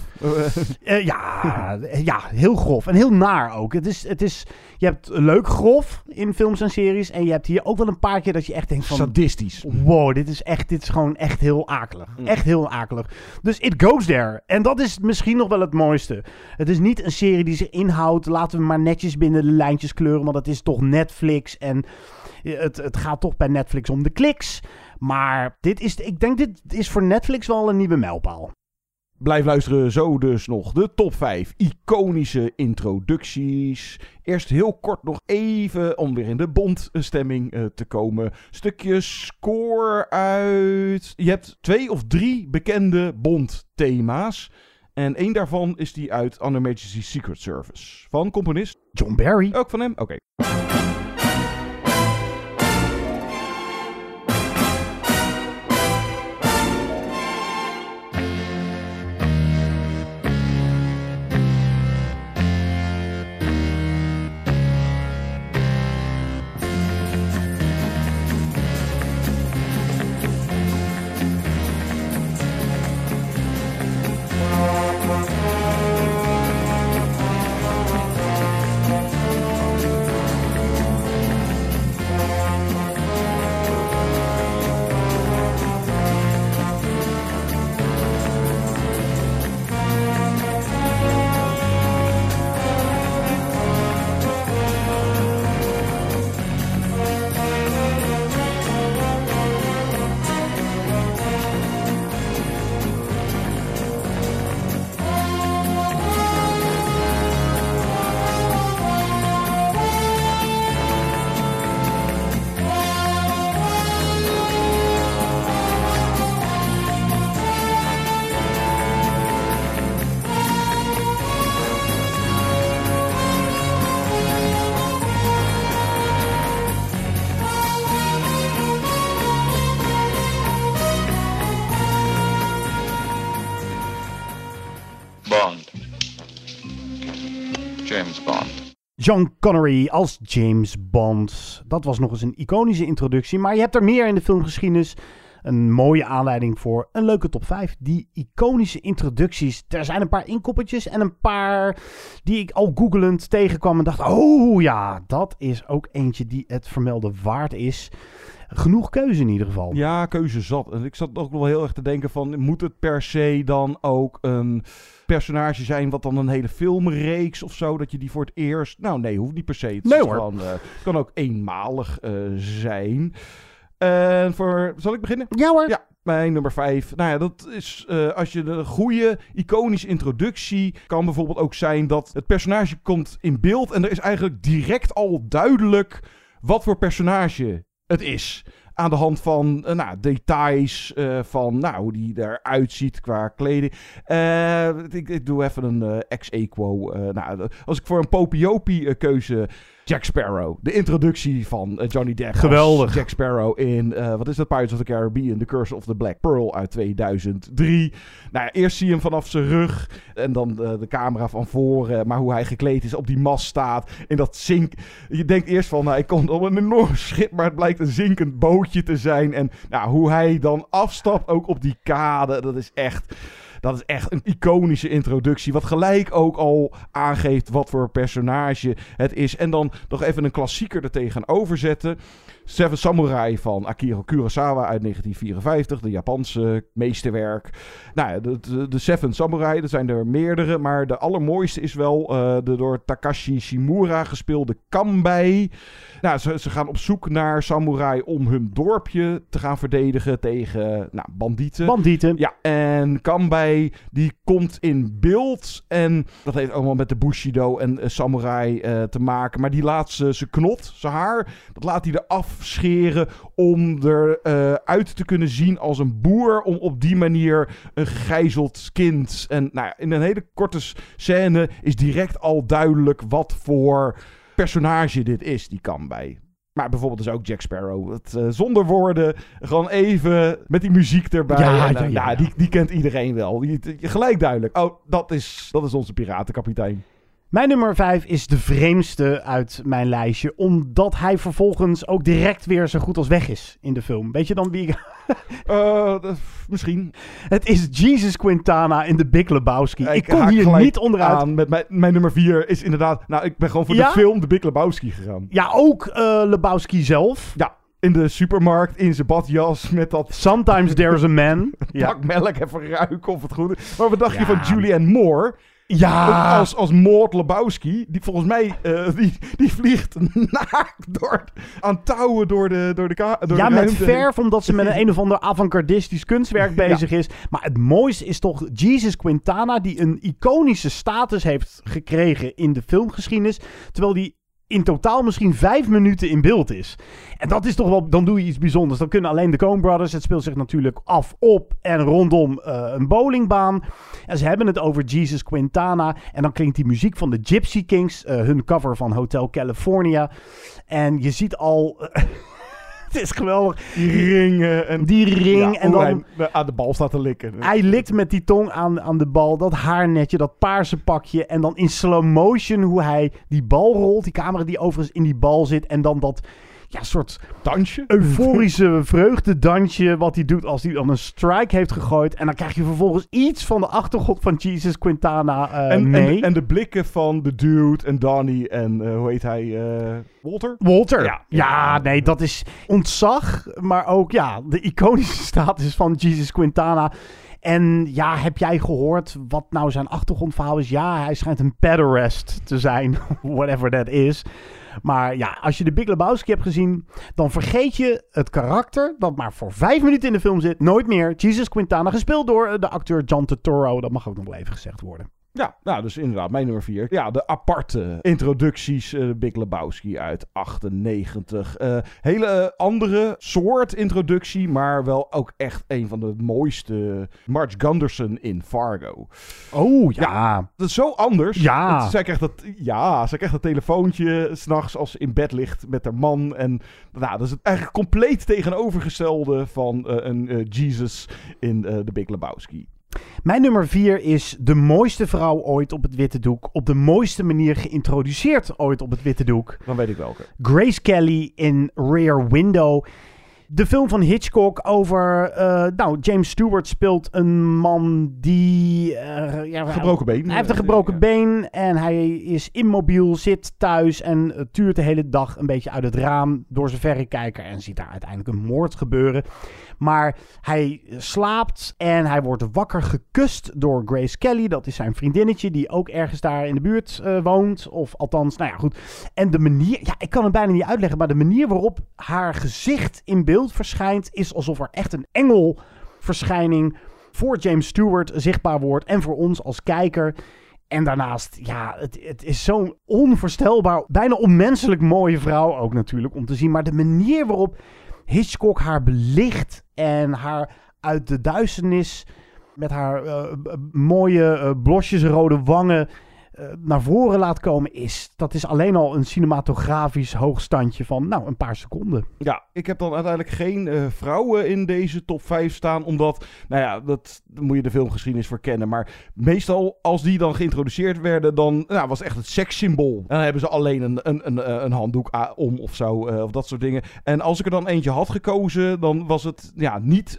Eh, ja, ja, heel grof. En heel naar ook. Het is, het is, je hebt leuk grof in films en series. En je hebt hier ook wel een paar keer dat je echt denkt van... Sadistisch. Wow, dit is echt, dit is gewoon echt heel akelig. Echt heel akelig. Dus it goes there. En dat is misschien nog wel het mooiste. Het is niet een serie die zich inhoudt. Laten we maar netjes binnen de lijntjes kleuren. Want het is toch Netflix. En het, het gaat toch bij Netflix om de kliks. Maar dit is, ik denk dit is voor Netflix wel een nieuwe mijlpaal. Blijf luisteren, zo dus nog de top 5 iconische introducties. Eerst heel kort nog even om weer in de Bond-stemming eh, te komen. Stukje score uit. Je hebt twee of drie bekende Bond-thema's. En één daarvan is die uit On Her Majesty's Secret Service. Van componist. John Barry. Ook van hem? Oké. John Connery als James Bond. Dat was nog eens een iconische introductie, maar je hebt er meer in de filmgeschiedenis. Een mooie aanleiding voor een leuke top 5. Die iconische introducties. Er zijn een paar inkoppertjes en een paar die ik al googelend tegenkwam en dacht: oh ja, dat is ook eentje die het vermelden waard is. Genoeg keuze in ieder geval. Ja, keuze zat. En ik zat ook nog wel heel erg te denken van... moet het per se dan ook een personage zijn... wat dan een hele filmreeks of zo... dat je die voor het eerst... Nou nee, hoeft niet per se. Het Nee, hoor. gewoon, eh, het kan ook eenmalig eh, zijn. En voor... Zal ik beginnen? Ja hoor. Ja, mijn nummer 5. Nou ja, dat is eh, als je de goede iconische introductie kan bijvoorbeeld ook zijn dat het personage komt in beeld en er is eigenlijk direct al duidelijk wat voor personage het is. Aan de hand van eh, nou, details, eh, van nou, hoe die eruit ziet qua kleding. Eh, ik, ik doe even een ex-equo. nou, als ik voor een Popiopi eh, keuze... Jack Sparrow. De introductie van eh, Johnny Depp. als Geweldig. Jack Sparrow in, eh, wat is dat, Pirates of the Caribbean, The Curse of the Black Pearl uit 2003. Nou ja, eerst zie je hem vanaf zijn rug en dan eh, de camera van voren. Maar hoe hij gekleed is, op die mast staat, in dat zink. Je denkt eerst van, nou, ik kom op een enorm schip, maar het blijkt een zinkend bootje te zijn. En nou, hoe hij dan afstapt, ook op die kade, dat is echt... Dat is echt een iconische introductie. Wat gelijk ook al aangeeft wat voor personage het is. En dan nog even een klassieker er tegenover zetten. Seven Samurai van Akira Kurosawa uit 1954. De Japanse meesterwerk. Nou ja, de, de, de Seven Samurai, er zijn er meerdere. Maar de allermooiste is wel eh, de door Takashi Shimura gespeelde Kanbei. Nou, ze, ze gaan op zoek naar samurai om hun dorpje te gaan verdedigen tegen nou, bandieten. Bandieten. Ja, en Kanbei die komt in beeld. En dat heeft allemaal met de Bushido en eh, samurai eh, te maken. Maar die laat ze, ze knot, zijn haar, dat laat hij eraf scheren om er eh, uit te kunnen zien als een boer. Om op die manier een gegijzeld kind. En nou ja, in een hele korte scène is direct al duidelijk wat voor personage dit is, die Kanbei. Maar bijvoorbeeld dus ook Jack Sparrow. Het, eh, zonder woorden, gewoon even met die muziek erbij. Ja, En, ja, eh, ja, nou, ja. Die, die kent iedereen wel. Die, die- gelijk duidelijk. Oh, dat is, dat is onze piratenkapitein. Mijn nummer 5 is de vreemdste uit mijn lijstje, omdat hij vervolgens ook direct weer zo goed als weg is in de film. Weet je dan wie ik... Eh, misschien. Het is Jesus Quintana in The Big Lebowski. Ik, haak hier niet onderuit. aan Met mijn, mijn nummer 4 is inderdaad... Nou, ik ben gewoon voor Ja? de film The Big Lebowski gegaan. Ja, ook eh, Lebowski zelf. Ja, in de supermarkt, in zijn badjas, met dat Sometimes there's a man. Ja. pak melk even ruiken of het goed is. Maar wat dacht je van Julianne Moore? Ja. Als, als Maud Lebowski, die volgens mij, eh, die, die vliegt naakt door, aan touwen door de, door de, ka- door ja, de met verf, omdat ze met een een of ander avant-gardistisch kunstwerk bezig is. Maar het mooiste is toch Jesus Quintana, die een iconische status heeft gekregen in de filmgeschiedenis. Terwijl die in totaal misschien vijf minuten in beeld is. En dat is toch wel, dan doe je iets bijzonders. Dan kunnen alleen de Coen Brothers. Het speelt zich natuurlijk af op en rondom eh, een bowlingbaan. En ze hebben het over Jesus Quintana. En dan klinkt die muziek van de Gypsy Kings, eh, hun cover van Hotel California. En je ziet al. het is geweldig. Die ringen en Die ring. Ja, en dan. hij aan de bal staat te likken. Hij likt met die tong aan, aan de bal, dat haarnetje, dat paarse pakje. En dan in slow motion hoe hij die bal rolt. Die camera die overigens in die bal zit. En dan dat ja, soort dansje. euforische vreugdedansje wat hij doet als hij dan een strike heeft gegooid. En dan krijg je vervolgens iets van de achtergrond van Jesus Quintana eh, En, mee. en, en de blikken van de dude en Donnie en eh, hoe heet hij? eh, Walter? Walter. Ja. Ja. nee, dat is ontzag. Maar ook ja, de iconische status van Jesus Quintana. En ja, heb jij gehoord wat nou zijn achtergrondverhaal is? Ja, hij schijnt een pederast te zijn. Whatever that is. Maar ja, als je de Big Lebowski hebt gezien, dan vergeet je het karakter dat maar voor vijf minuten in de film zit. Nooit meer. Jesus Quintana, gespeeld door eh, de acteur John Turturro. Dat mag ook nog wel even gezegd worden. Ja, nou, dus inderdaad, mijn nummer 4. Ja, de aparte introducties. eh Big Lebowski uit 98. Eh, hele andere soort introductie, maar wel ook echt een van de mooiste. Marge Gunderson in Fargo. Oh ja. Dat is zo anders. Ja. Het- zij krijgt dat, ja, zij krijgt dat telefoontje s'nachts als ze in bed ligt met haar man. En nou, dat is het eigenlijk compleet tegenovergestelde van eh, een eh, Jesus in eh The Big Lebowski. Mijn nummer vier is de mooiste vrouw ooit op het witte doek. Op de mooiste manier geïntroduceerd ooit op het witte doek. Dan weet ik welke. Grace Kelly in Rear Window. De film van Hitchcock over. Uh, nou, James Stewart speelt een man die. Uh, ja, gebroken been. Hij heeft een gebroken ja. been en hij is immobiel, zit thuis en uh, tuurt de hele dag een beetje uit het raam door zijn verrekijker en ziet daar uiteindelijk een moord gebeuren. Maar hij slaapt en hij wordt wakker gekust door Grace Kelly. Dat is zijn vriendinnetje die ook ergens daar in de buurt uh, woont. Of althans, nou ja, goed. En de manier, ja, ik kan het bijna niet uitleggen, maar de manier waarop haar gezicht in beeld verschijnt is alsof er echt een engelverschijning voor James Stewart zichtbaar wordt en voor ons als kijker. En daarnaast, ja, het, het is zo'n onvoorstelbaar, bijna onmenselijk mooie vrouw ook natuurlijk om te zien. Maar de manier waarop Hitchcock haar belicht en haar uit de duisternis met haar uh, mooie uh, blosjes rode wangen naar voren laat komen, is dat is alleen al een cinematografisch hoogstandje van nou een paar seconden. Ja, ik heb dan uiteindelijk geen uh, vrouwen in deze top 5 staan, omdat, nou ja, dat moet je de filmgeschiedenis voor kennen. Maar meestal als die dan geïntroduceerd werden, dan nou, was echt het sekssymbool. En dan hebben ze alleen een, een, een, een handdoek om of zo, uh, of dat soort dingen. En als ik er dan eentje had gekozen, dan was het ja, niet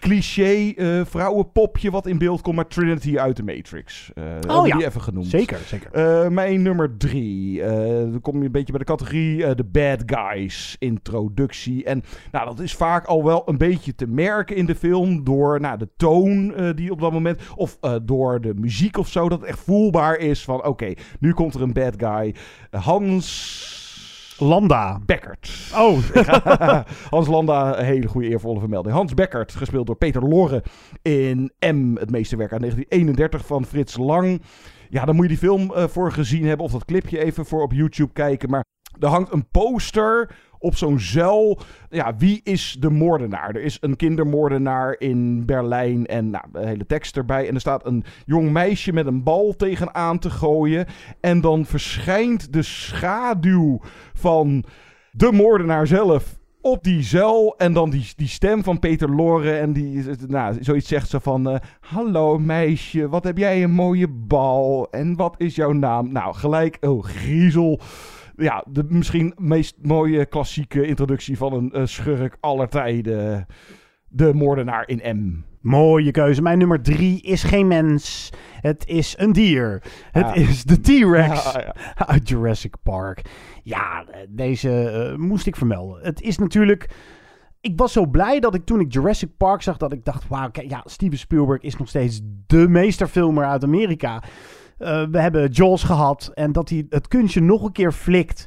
cliché vrouwenpopje wat in beeld komt, maar Trinity uit de Matrix. oh ja, die even genoemd. Zeker. Zeker. Uh, mijn nummer drie. Uh, dan kom je een beetje bij de categorie uh, de bad guys introductie. En nou, dat is vaak al wel een beetje te merken in de film door nou, de toon die op dat moment, of door de muziek of zo, dat het echt voelbaar is van oké, okay, nu komt er een bad guy. Hans... Landa. Beckert. Oh. Hans Landa, een hele goede eervolle vermelding. Hans Beckert, gespeeld door Peter Lorre in M, het meeste werk uit 1931 van Frits Lang. Ja, dan moet je die film uh, voor gezien hebben of dat clipje even voor op YouTube kijken. Maar er hangt een poster op zo'n zuil. Ja, wie is de moordenaar? Er is een kindermoordenaar in Berlijn en nou, de hele tekst erbij. En er staat een jong meisje met een bal tegenaan te gooien. En dan verschijnt de schaduw van de moordenaar zelf op die zuil. En dan die, die stem van Peter Loren. En die nou, zoiets zegt ze van... Uh, Hallo meisje, wat heb jij een mooie bal. En wat is jouw naam? Nou, gelijk, oh, griezel. Ja, de misschien meest mooie klassieke introductie van een uh, schurk aller tijden. De moordenaar in M. Mooie keuze. Mijn nummer drie is geen mens. Het is een dier. Het Ja. is de T-Rex Ja, ja. uit Jurassic Park. Ja, deze eh, moest ik vermelden. Het is natuurlijk... Ik was zo blij dat ik toen ik Jurassic Park zag... dat ik dacht, wauw, kijk, ja, Steven Spielberg is nog steeds de meesterfilmer uit Amerika. Eh, we hebben Jaws gehad. En dat hij het kunstje nog een keer flikt...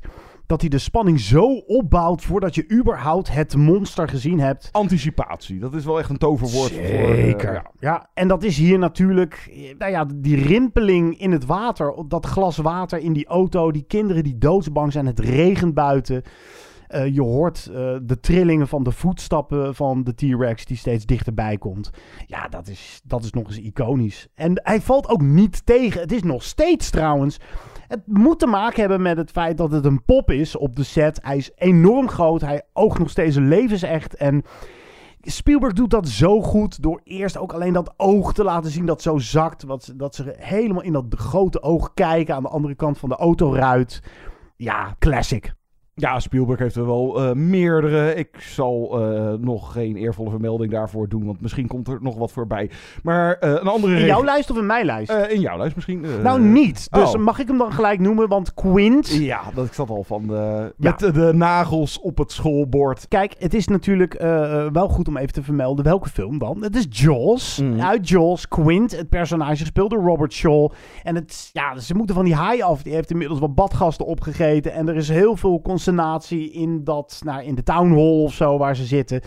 Dat hij de spanning zo opbouwt voordat je überhaupt het monster gezien hebt. Anticipatie, dat is wel echt een toverwoord. Voor, eh, Zeker. ja. ja, en dat is hier natuurlijk. eh, Nou ja, die rimpeling in het water. Dat glas water in die auto. Die kinderen die doodsbang zijn. Het regent buiten. Eh, je hoort de trillingen van de voetstappen van de T-Rex die steeds dichterbij komt. Ja, dat is, dat is nog eens iconisch. En hij valt ook niet tegen. Het is nog steeds trouwens. Het moet te maken hebben met het feit dat het een pop is op de set. Hij is enorm groot. Hij oogt nog steeds levensecht. En Spielberg doet dat zo goed door eerst ook alleen dat oog te laten zien dat zo zakt. Wat, dat ze helemaal in dat grote oog kijken aan de andere kant van de autoruit. Ja, classic. Ja, Spielberg heeft er wel eh, meerdere. Ik zal eh, nog geen eervolle vermelding daarvoor doen, want misschien komt er nog wat voorbij. Maar eh, een andere... In jouw lijst of in mijn lijst? In jouw lijst misschien. nou, niet. Dus oh. mag ik hem dan gelijk noemen? Want Quint... Ja, dat ik zat al van de, met de, nagels op het schoolbord. Kijk, het is natuurlijk wel goed om even te vermelden. Welke film dan? Het is Jaws. Mm. Uit Jaws. Quint, het personage gespeeld door Robert Shaw. En het, ja, ze moeten van die haai af. Die heeft inmiddels wat badgasten opgegeten. En er is heel veel consternatie in, dat, nou, in de town hall of zo waar ze zitten.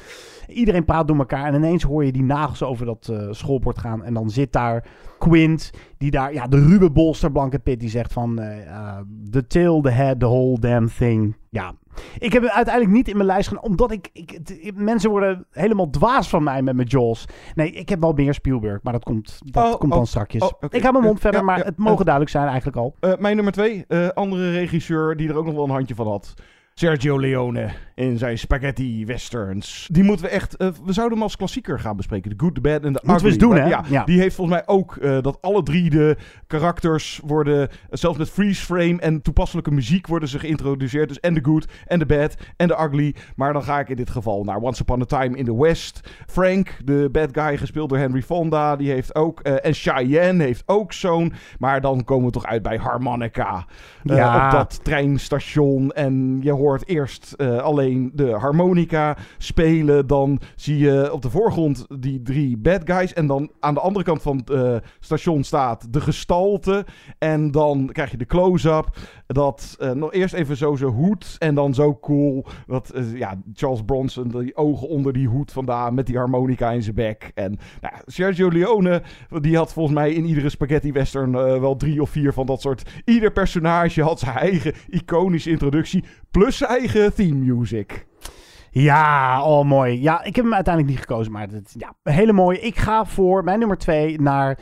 Iedereen praat door elkaar. En ineens hoor je die nagels over dat eh, schoolbord gaan. En dan zit daar Quint, die daar, ja, de ruwe bolster Blanke Pit, die zegt van... eh, eh, the tail, the head, the whole damn thing. Ja, ik heb hem uiteindelijk niet in mijn lijst genomen, omdat ik, ik, mensen worden helemaal dwaas van mij met mijn Jaws. Nee, ik heb wel meer Spielberg, maar dat komt, dat Oh, komt oh, dan strakjes. oh. Ik ga mijn mond Eh, verder, ja, maar ja, het mogen eh. duidelijk zijn eigenlijk al. Eh, mijn nummer twee, andere regisseur die er ook nog wel een handje van had. Sergio Leone in zijn spaghetti westerns. Die moeten we echt... uh, we zouden hem als klassieker gaan bespreken. The Good, The Bad en The Moeten we eens doen, hè? Ja, ja, die heeft volgens mij ook uh, dat alle drie de karakters worden... zelfs met freeze frame en toepasselijke muziek worden ze geïntroduceerd. Dus en The Good, en The Bad, en The Ugly. Maar dan ga ik in dit geval naar Once Upon a Time in the West. Frank, de bad guy, gespeeld door Henry Fonda, die heeft ook... En Cheyenne heeft ook zo'n... Maar dan komen we toch uit bij harmonica. Ja. Op dat treinstation. En je hoort eerst uh, alleen de harmonica spelen. Dan zie je op de voorgrond die drie bad guys. En dan aan de andere kant van het uh, station staat de gestalte. En dan krijg je de close-up. Dat uh, nog eerst even zo zijn hoed. En dan zo cool. Dat ja, Charles Bronson, die ogen onder die hoed vandaan. Met die harmonica in zijn bek. En nou, Sergio Leone, die had volgens mij in iedere spaghetti western wel drie of vier van dat soort. Ieder personage had zijn eigen iconische introductie. Plus zijn eigen theme music. Ja, oh mooi. Ja, ik heb hem uiteindelijk niet gekozen, maar het, ja, hele mooi. Ik ga voor mijn nummer twee naar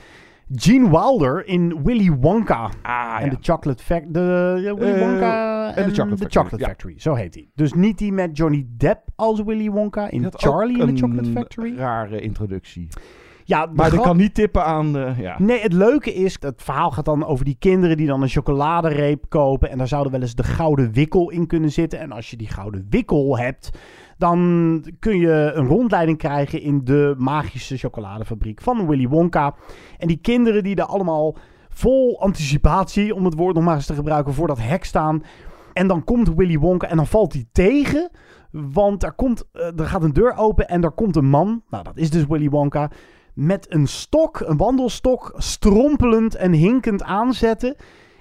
Gene Wilder in Willy Wonka. Ah, en de Chocolate Factory. De ja, Willy Wonka uh, en de Chocolate, the Chocolate Factory. Zo heet hij. Dus niet die met Johnny Depp als Willy Wonka in Charlie in the Chocolate Factory. rare introductie. Ja, maar ik kan niet tippen aan. Uh, ja. Nee, het leuke is, het verhaal gaat dan over die kinderen die dan een chocoladereep kopen. En daar zouden wel eens de gouden wikkel in kunnen zitten. En als je die gouden wikkel hebt, dan kun je een rondleiding krijgen in de magische chocoladefabriek van Willy Wonka. En die kinderen die daar allemaal vol anticipatie, om het woord nog maar eens te gebruiken, voor dat hek staan. En dan komt Willy Wonka en dan valt hij tegen. Want er, komt, er gaat een deur open en er komt een man. Nou, dat is dus Willy Wonka met een stok, een wandelstok, strompelend en hinkend aanzetten.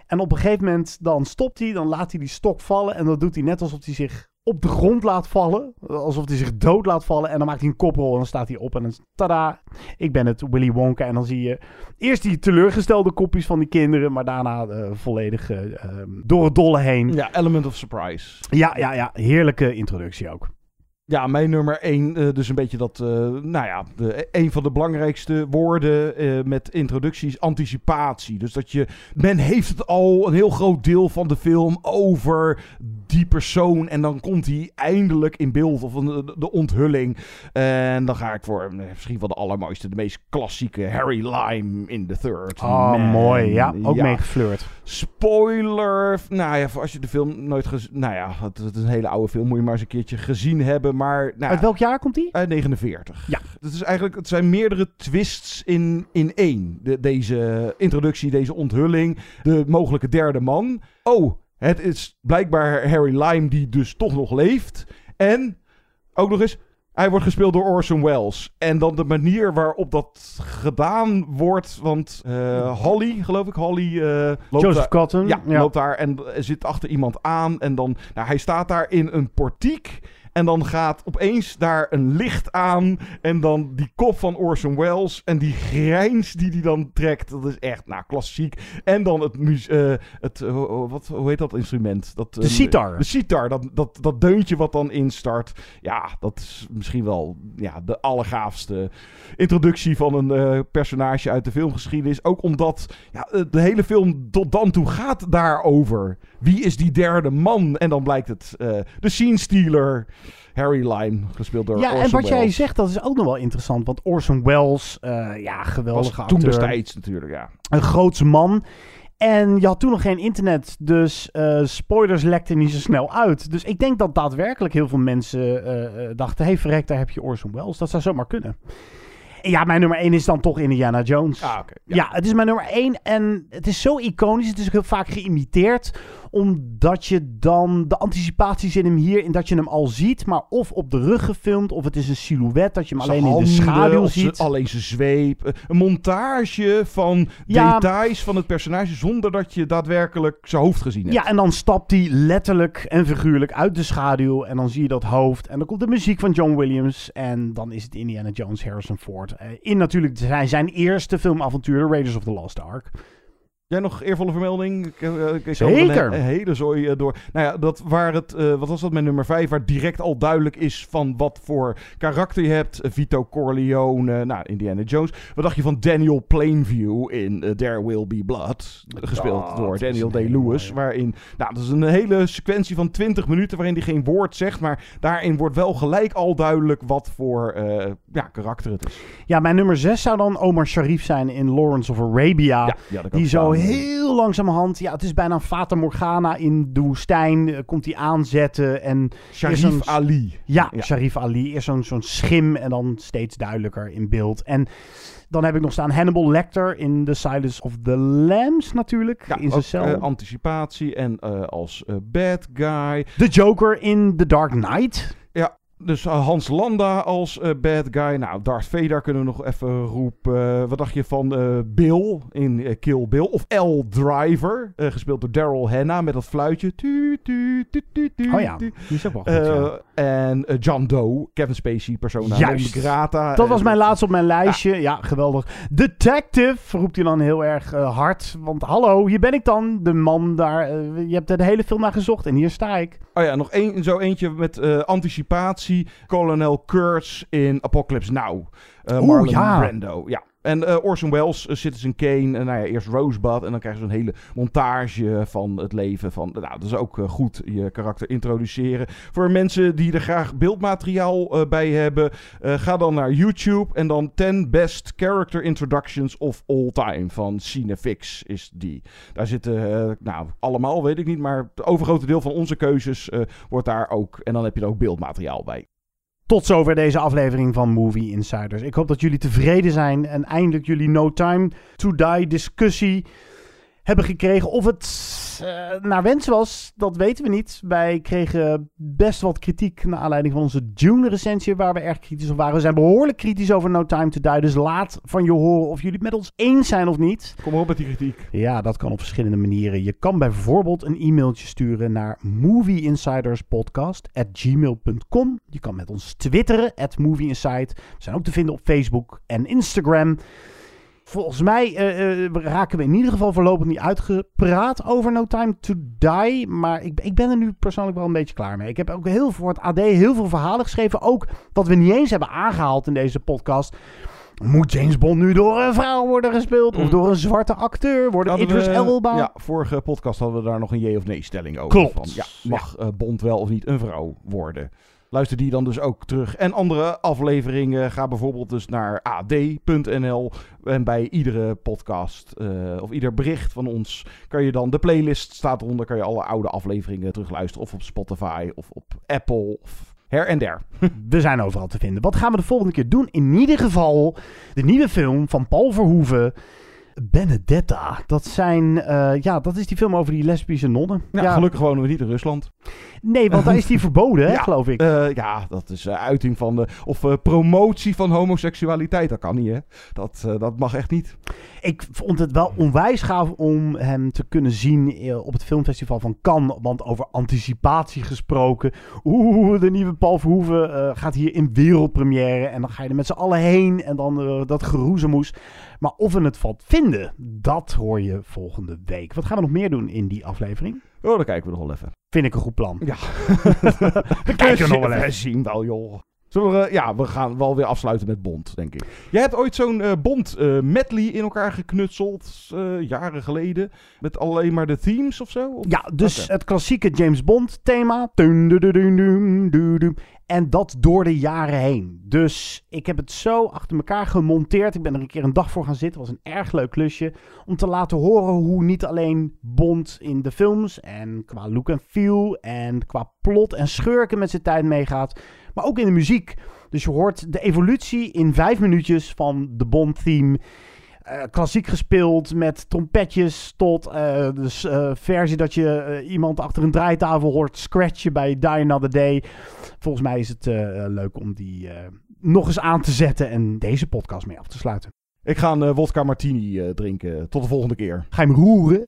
En op een gegeven moment dan stopt hij, dan laat hij die stok vallen. En dan doet hij net alsof hij zich op de grond laat vallen. Alsof hij zich dood laat vallen. En dan maakt hij een koprol en dan staat hij op. En dan, tada, ik ben het, Willy Wonka. En dan zie je eerst die teleurgestelde kopjes van die kinderen. Maar daarna uh, volledig uh, door het dolle heen. Ja, element of surprise. Ja, ja, ja. Heerlijke introductie ook. Ja, mijn nummer één, uh, dus een beetje dat, uh, nou ja, de, een van de belangrijkste woorden uh, met introducties, anticipatie. Dus dat je, men heeft het al een heel groot deel van de film over die persoon en dan komt hij eindelijk in beeld of de, de onthulling. En dan ga ik voor misschien wel de allermooiste, de meest klassieke Harry Lime in The Third. Oh, Man. mooi. Ja, ook ja. meegeflirt. Spoiler. Nou ja, als je de film nooit gezien... Nou ja, het, het, is een hele oude film. Moet je maar eens een keertje gezien hebben. Maar, nou, Uit welk jaar komt die? Uit 49. Ja. Het, is eigenlijk, het zijn meerdere twists in, in één. De, deze introductie, deze onthulling. De mogelijke derde man. Oh, het is blijkbaar Harry Lime die dus toch nog leeft. En ook nog eens... Hij wordt gespeeld door Orson Welles. En dan de manier waarop dat gedaan wordt. Want uh, Holly, geloof ik, Holly. Uh, loopt Joseph daar, Cotton. Ja, ja, loopt daar en zit achter iemand aan. En dan, nou, hij staat daar in een portiek. En dan gaat opeens daar een licht aan. En dan die kop van Orson Welles. En die grijns die hij dan trekt. Dat is echt, nou, klassiek. En dan het, uh, het uh, wat, hoe heet dat instrument? Dat, de sitar. De sitar, dat, dat, dat deuntje wat dan instart. Ja, dat is misschien wel ja, de allergaafste introductie van een uh, personage uit de filmgeschiedenis. Ook omdat ja, de hele film tot dan toe gaat daarover. Wie is die derde man? En dan blijkt het de scene stealer. Harry Lime, gespeeld door ja, Orson en wat Welles. jij zegt, dat is ook nog wel interessant. Want Orson Welles, uh, ja, geweldige Was toen acteur. destijds natuurlijk, ja. Een grootse man. En je had toen nog geen internet, dus uh, spoilers lekten niet zo snel uit. Dus ik denk dat daadwerkelijk heel veel mensen uh, dachten... hé, hey, verrek, daar heb je Orson Welles. Dat zou zomaar kunnen. Ja, mijn nummer 1 is dan toch Indiana Jones. Ah, okay. ja. ja. het is mijn nummer 1 en het is zo iconisch. Het is ook heel vaak geïmiteerd omdat je dan de anticipatie zit hem hier in dat je hem al ziet, maar of op de rug gefilmd, of het is een silhouet dat je hem alleen handen, in de schaduw ziet. Ze, alleen zijn zweep. Een montage van ja, details van het personage zonder dat je daadwerkelijk zijn hoofd gezien hebt. Ja, en dan stapt hij letterlijk en figuurlijk uit de schaduw en dan zie je dat hoofd en dan komt de muziek van John Williams en dan is het Indiana Jones Harrison Ford. Uh, in natuurlijk zijn, zijn eerste filmavontuur, Raiders of the Lost Ark. Jij nog eervolle vermelding? Ik, uh, ik Zeker. Een, een, hele zooi uh, door. Nou ja, dat waar het, uh, wat was dat met nummer 5, waar direct al duidelijk is van wat voor karakter je hebt. Vito Corleone, nou, Indiana Jones. Wat dacht je van Daniel Plainview in There Will Be Blood? Gespeeld dat door Daniel Day-Lewis. Waarin, nou, dat is een hele sequentie van 20 minuten waarin hij geen woord zegt. Maar daarin wordt wel gelijk al duidelijk wat voor ja, karakter het is. Ja, mijn nummer 6 zou dan Omar Sharif zijn in Lawrence of Arabia. Ja, ja, die zo heel langzamerhand, ja, het is bijna een Fata Morgana in de woestijn, uh, komt hij aanzetten en... Sharif Ali. Ja, ja, Sharif Ali is zo'n zo'n schim en dan steeds duidelijker in beeld. En dan heb ik nog staan Hannibal Lecter in The Silence of the Lambs natuurlijk, ja, in zijn cel. Uh, anticipatie en uh, als bad guy. The Joker in The Dark Knight. Dus Hans Landa als uh, bad guy. Nou, Darth Vader kunnen we nog even roepen. Uh, wat dacht je van uh, Bill in Kill Bill? Of L Driver, gespeeld door Daryl Hannah met dat fluitje. Tu, tu, tu, tu, tu, oh ja, die is ook wel goed, ja. En John Doe, Kevin Spacey, persona Juist. grata. Dat was mijn laatste op mijn lijstje. Ja, ja geweldig. Detective roept hij dan heel erg hard. Want hallo, hier ben ik dan. De man daar. je hebt er de hele film naar gezocht en hier sta ik. Oh ja, nog één, zo eentje met anticipatie. Colonel Kurtz in Apocalypse Now. Uh, Marlon ja. Brando. Ja. En uh, Orson Welles, uh, Citizen Kane, uh, nou ja, eerst Rosebud. En dan krijg je zo'n hele montage van het leven van... Nou, dat is ook goed, je karakter introduceren. Voor mensen die er graag beeldmateriaal bij hebben... ga dan naar YouTube en dan 10 Best Character Introductions of All Time van Cinefix is die. Daar zitten, nou, allemaal weet ik niet... maar het overgrote deel van onze keuzes wordt daar ook... en dan heb je er ook beeldmateriaal bij. Tot zover deze aflevering van Movie Insiders. Ik hoop dat jullie tevreden zijn en eindelijk jullie No Time to Die discussie hebben gekregen. Of het uh, naar wens was, dat weten we niet. Wij kregen best wat kritiek naar aanleiding van onze Dune-recensie, waar we erg kritisch op waren. We zijn behoorlijk kritisch over No Time to Die, dus laat van je horen of jullie het met ons eens zijn of niet. Kom op met die kritiek. Ja, dat kan op verschillende manieren. Je kan bijvoorbeeld een e-mailtje sturen naar movieinsiderspodcast.gmail.com. Je kan met ons twitteren, at movieinsight. We zijn ook te vinden op Facebook en Instagram. Volgens mij uh, uh, raken we in ieder geval voorlopig niet uitgepraat over No Time to Die. Maar ik, ik, ben er nu persoonlijk wel een beetje klaar mee. Ik heb ook heel voor het AD heel veel verhalen geschreven. Ook wat we niet eens hebben aangehaald in deze podcast. Moet James Bond nu door een vrouw worden gespeeld? Of door een zwarte acteur? Worden Hadden Idris we- Elba? Ja, vorige podcast hadden we daar nog een jee of nee stelling over. Klopt. Van, ja, mag eh, Bond wel of niet een vrouw worden? Luister die dan dus ook terug. En andere afleveringen ga bijvoorbeeld dus naar ad.nl. En bij iedere podcast eh, of ieder bericht van ons kan je dan... De playlist staat eronder, kan je alle oude afleveringen terugluisteren. Of op Spotify of op Apple of her en der. We zijn overal te vinden. Wat gaan we de volgende keer doen? In ieder geval de nieuwe film van Paul Verhoeven. Benedetta. Dat, zijn, eh, ja, dat is die film over die lesbische nonnen. Ja, gelukkig wonen we niet in Rusland. Nee, want daar is die verboden, hè, Ja, geloof ik. eh, ja, dat is eh, uiting van de... Of promotie van homoseksualiteit. Dat kan niet, hè? Dat, dat mag echt niet. Ik vond het wel onwijs gaaf om hem te kunnen zien op het filmfestival van Cannes. Want over anticipatie gesproken. Oeh, de nieuwe Paul Verhoeven gaat hier in wereldpremière. En dan ga je er met z'n allen heen. En dan dat geroezemoes. Maar of we het valt vinden, dat hoor je volgende week. Wat gaan we nog meer doen in die aflevering? Oh, dan kijken we nog wel even. Vind ik een goed plan. Ja. We kijken nog wel We even. zien wel, joh. Zullen we, ja, we gaan wel weer afsluiten met Bond, denk ik. Jij hebt ooit zo'n eh, Bond eh, medley in elkaar geknutseld, eh, jaren geleden. Met alleen maar de themes of zo? Of- Ja, dus het klassieke James Bond thema. En dat door de jaren heen. Dus ik heb het zo achter elkaar gemonteerd. Ik ben er een keer een dag voor gaan zitten. Was een erg leuk klusje. Om te laten horen hoe niet alleen Bond in de films. En qua look en feel. En qua plot en schurken met zijn tijd meegaat. Maar ook in de muziek. Dus je hoort de evolutie in vijf minuutjes van de Bond theme. Eh, klassiek gespeeld met trompetjes tot eh, versie dat je iemand achter een draaitafel hoort scratchen bij Die Another Day. Volgens mij is het leuk om die nog eens aan te zetten en deze podcast mee af te sluiten. Ik ga een wodka martini drinken. Tot de volgende keer. Ga je hem roeren?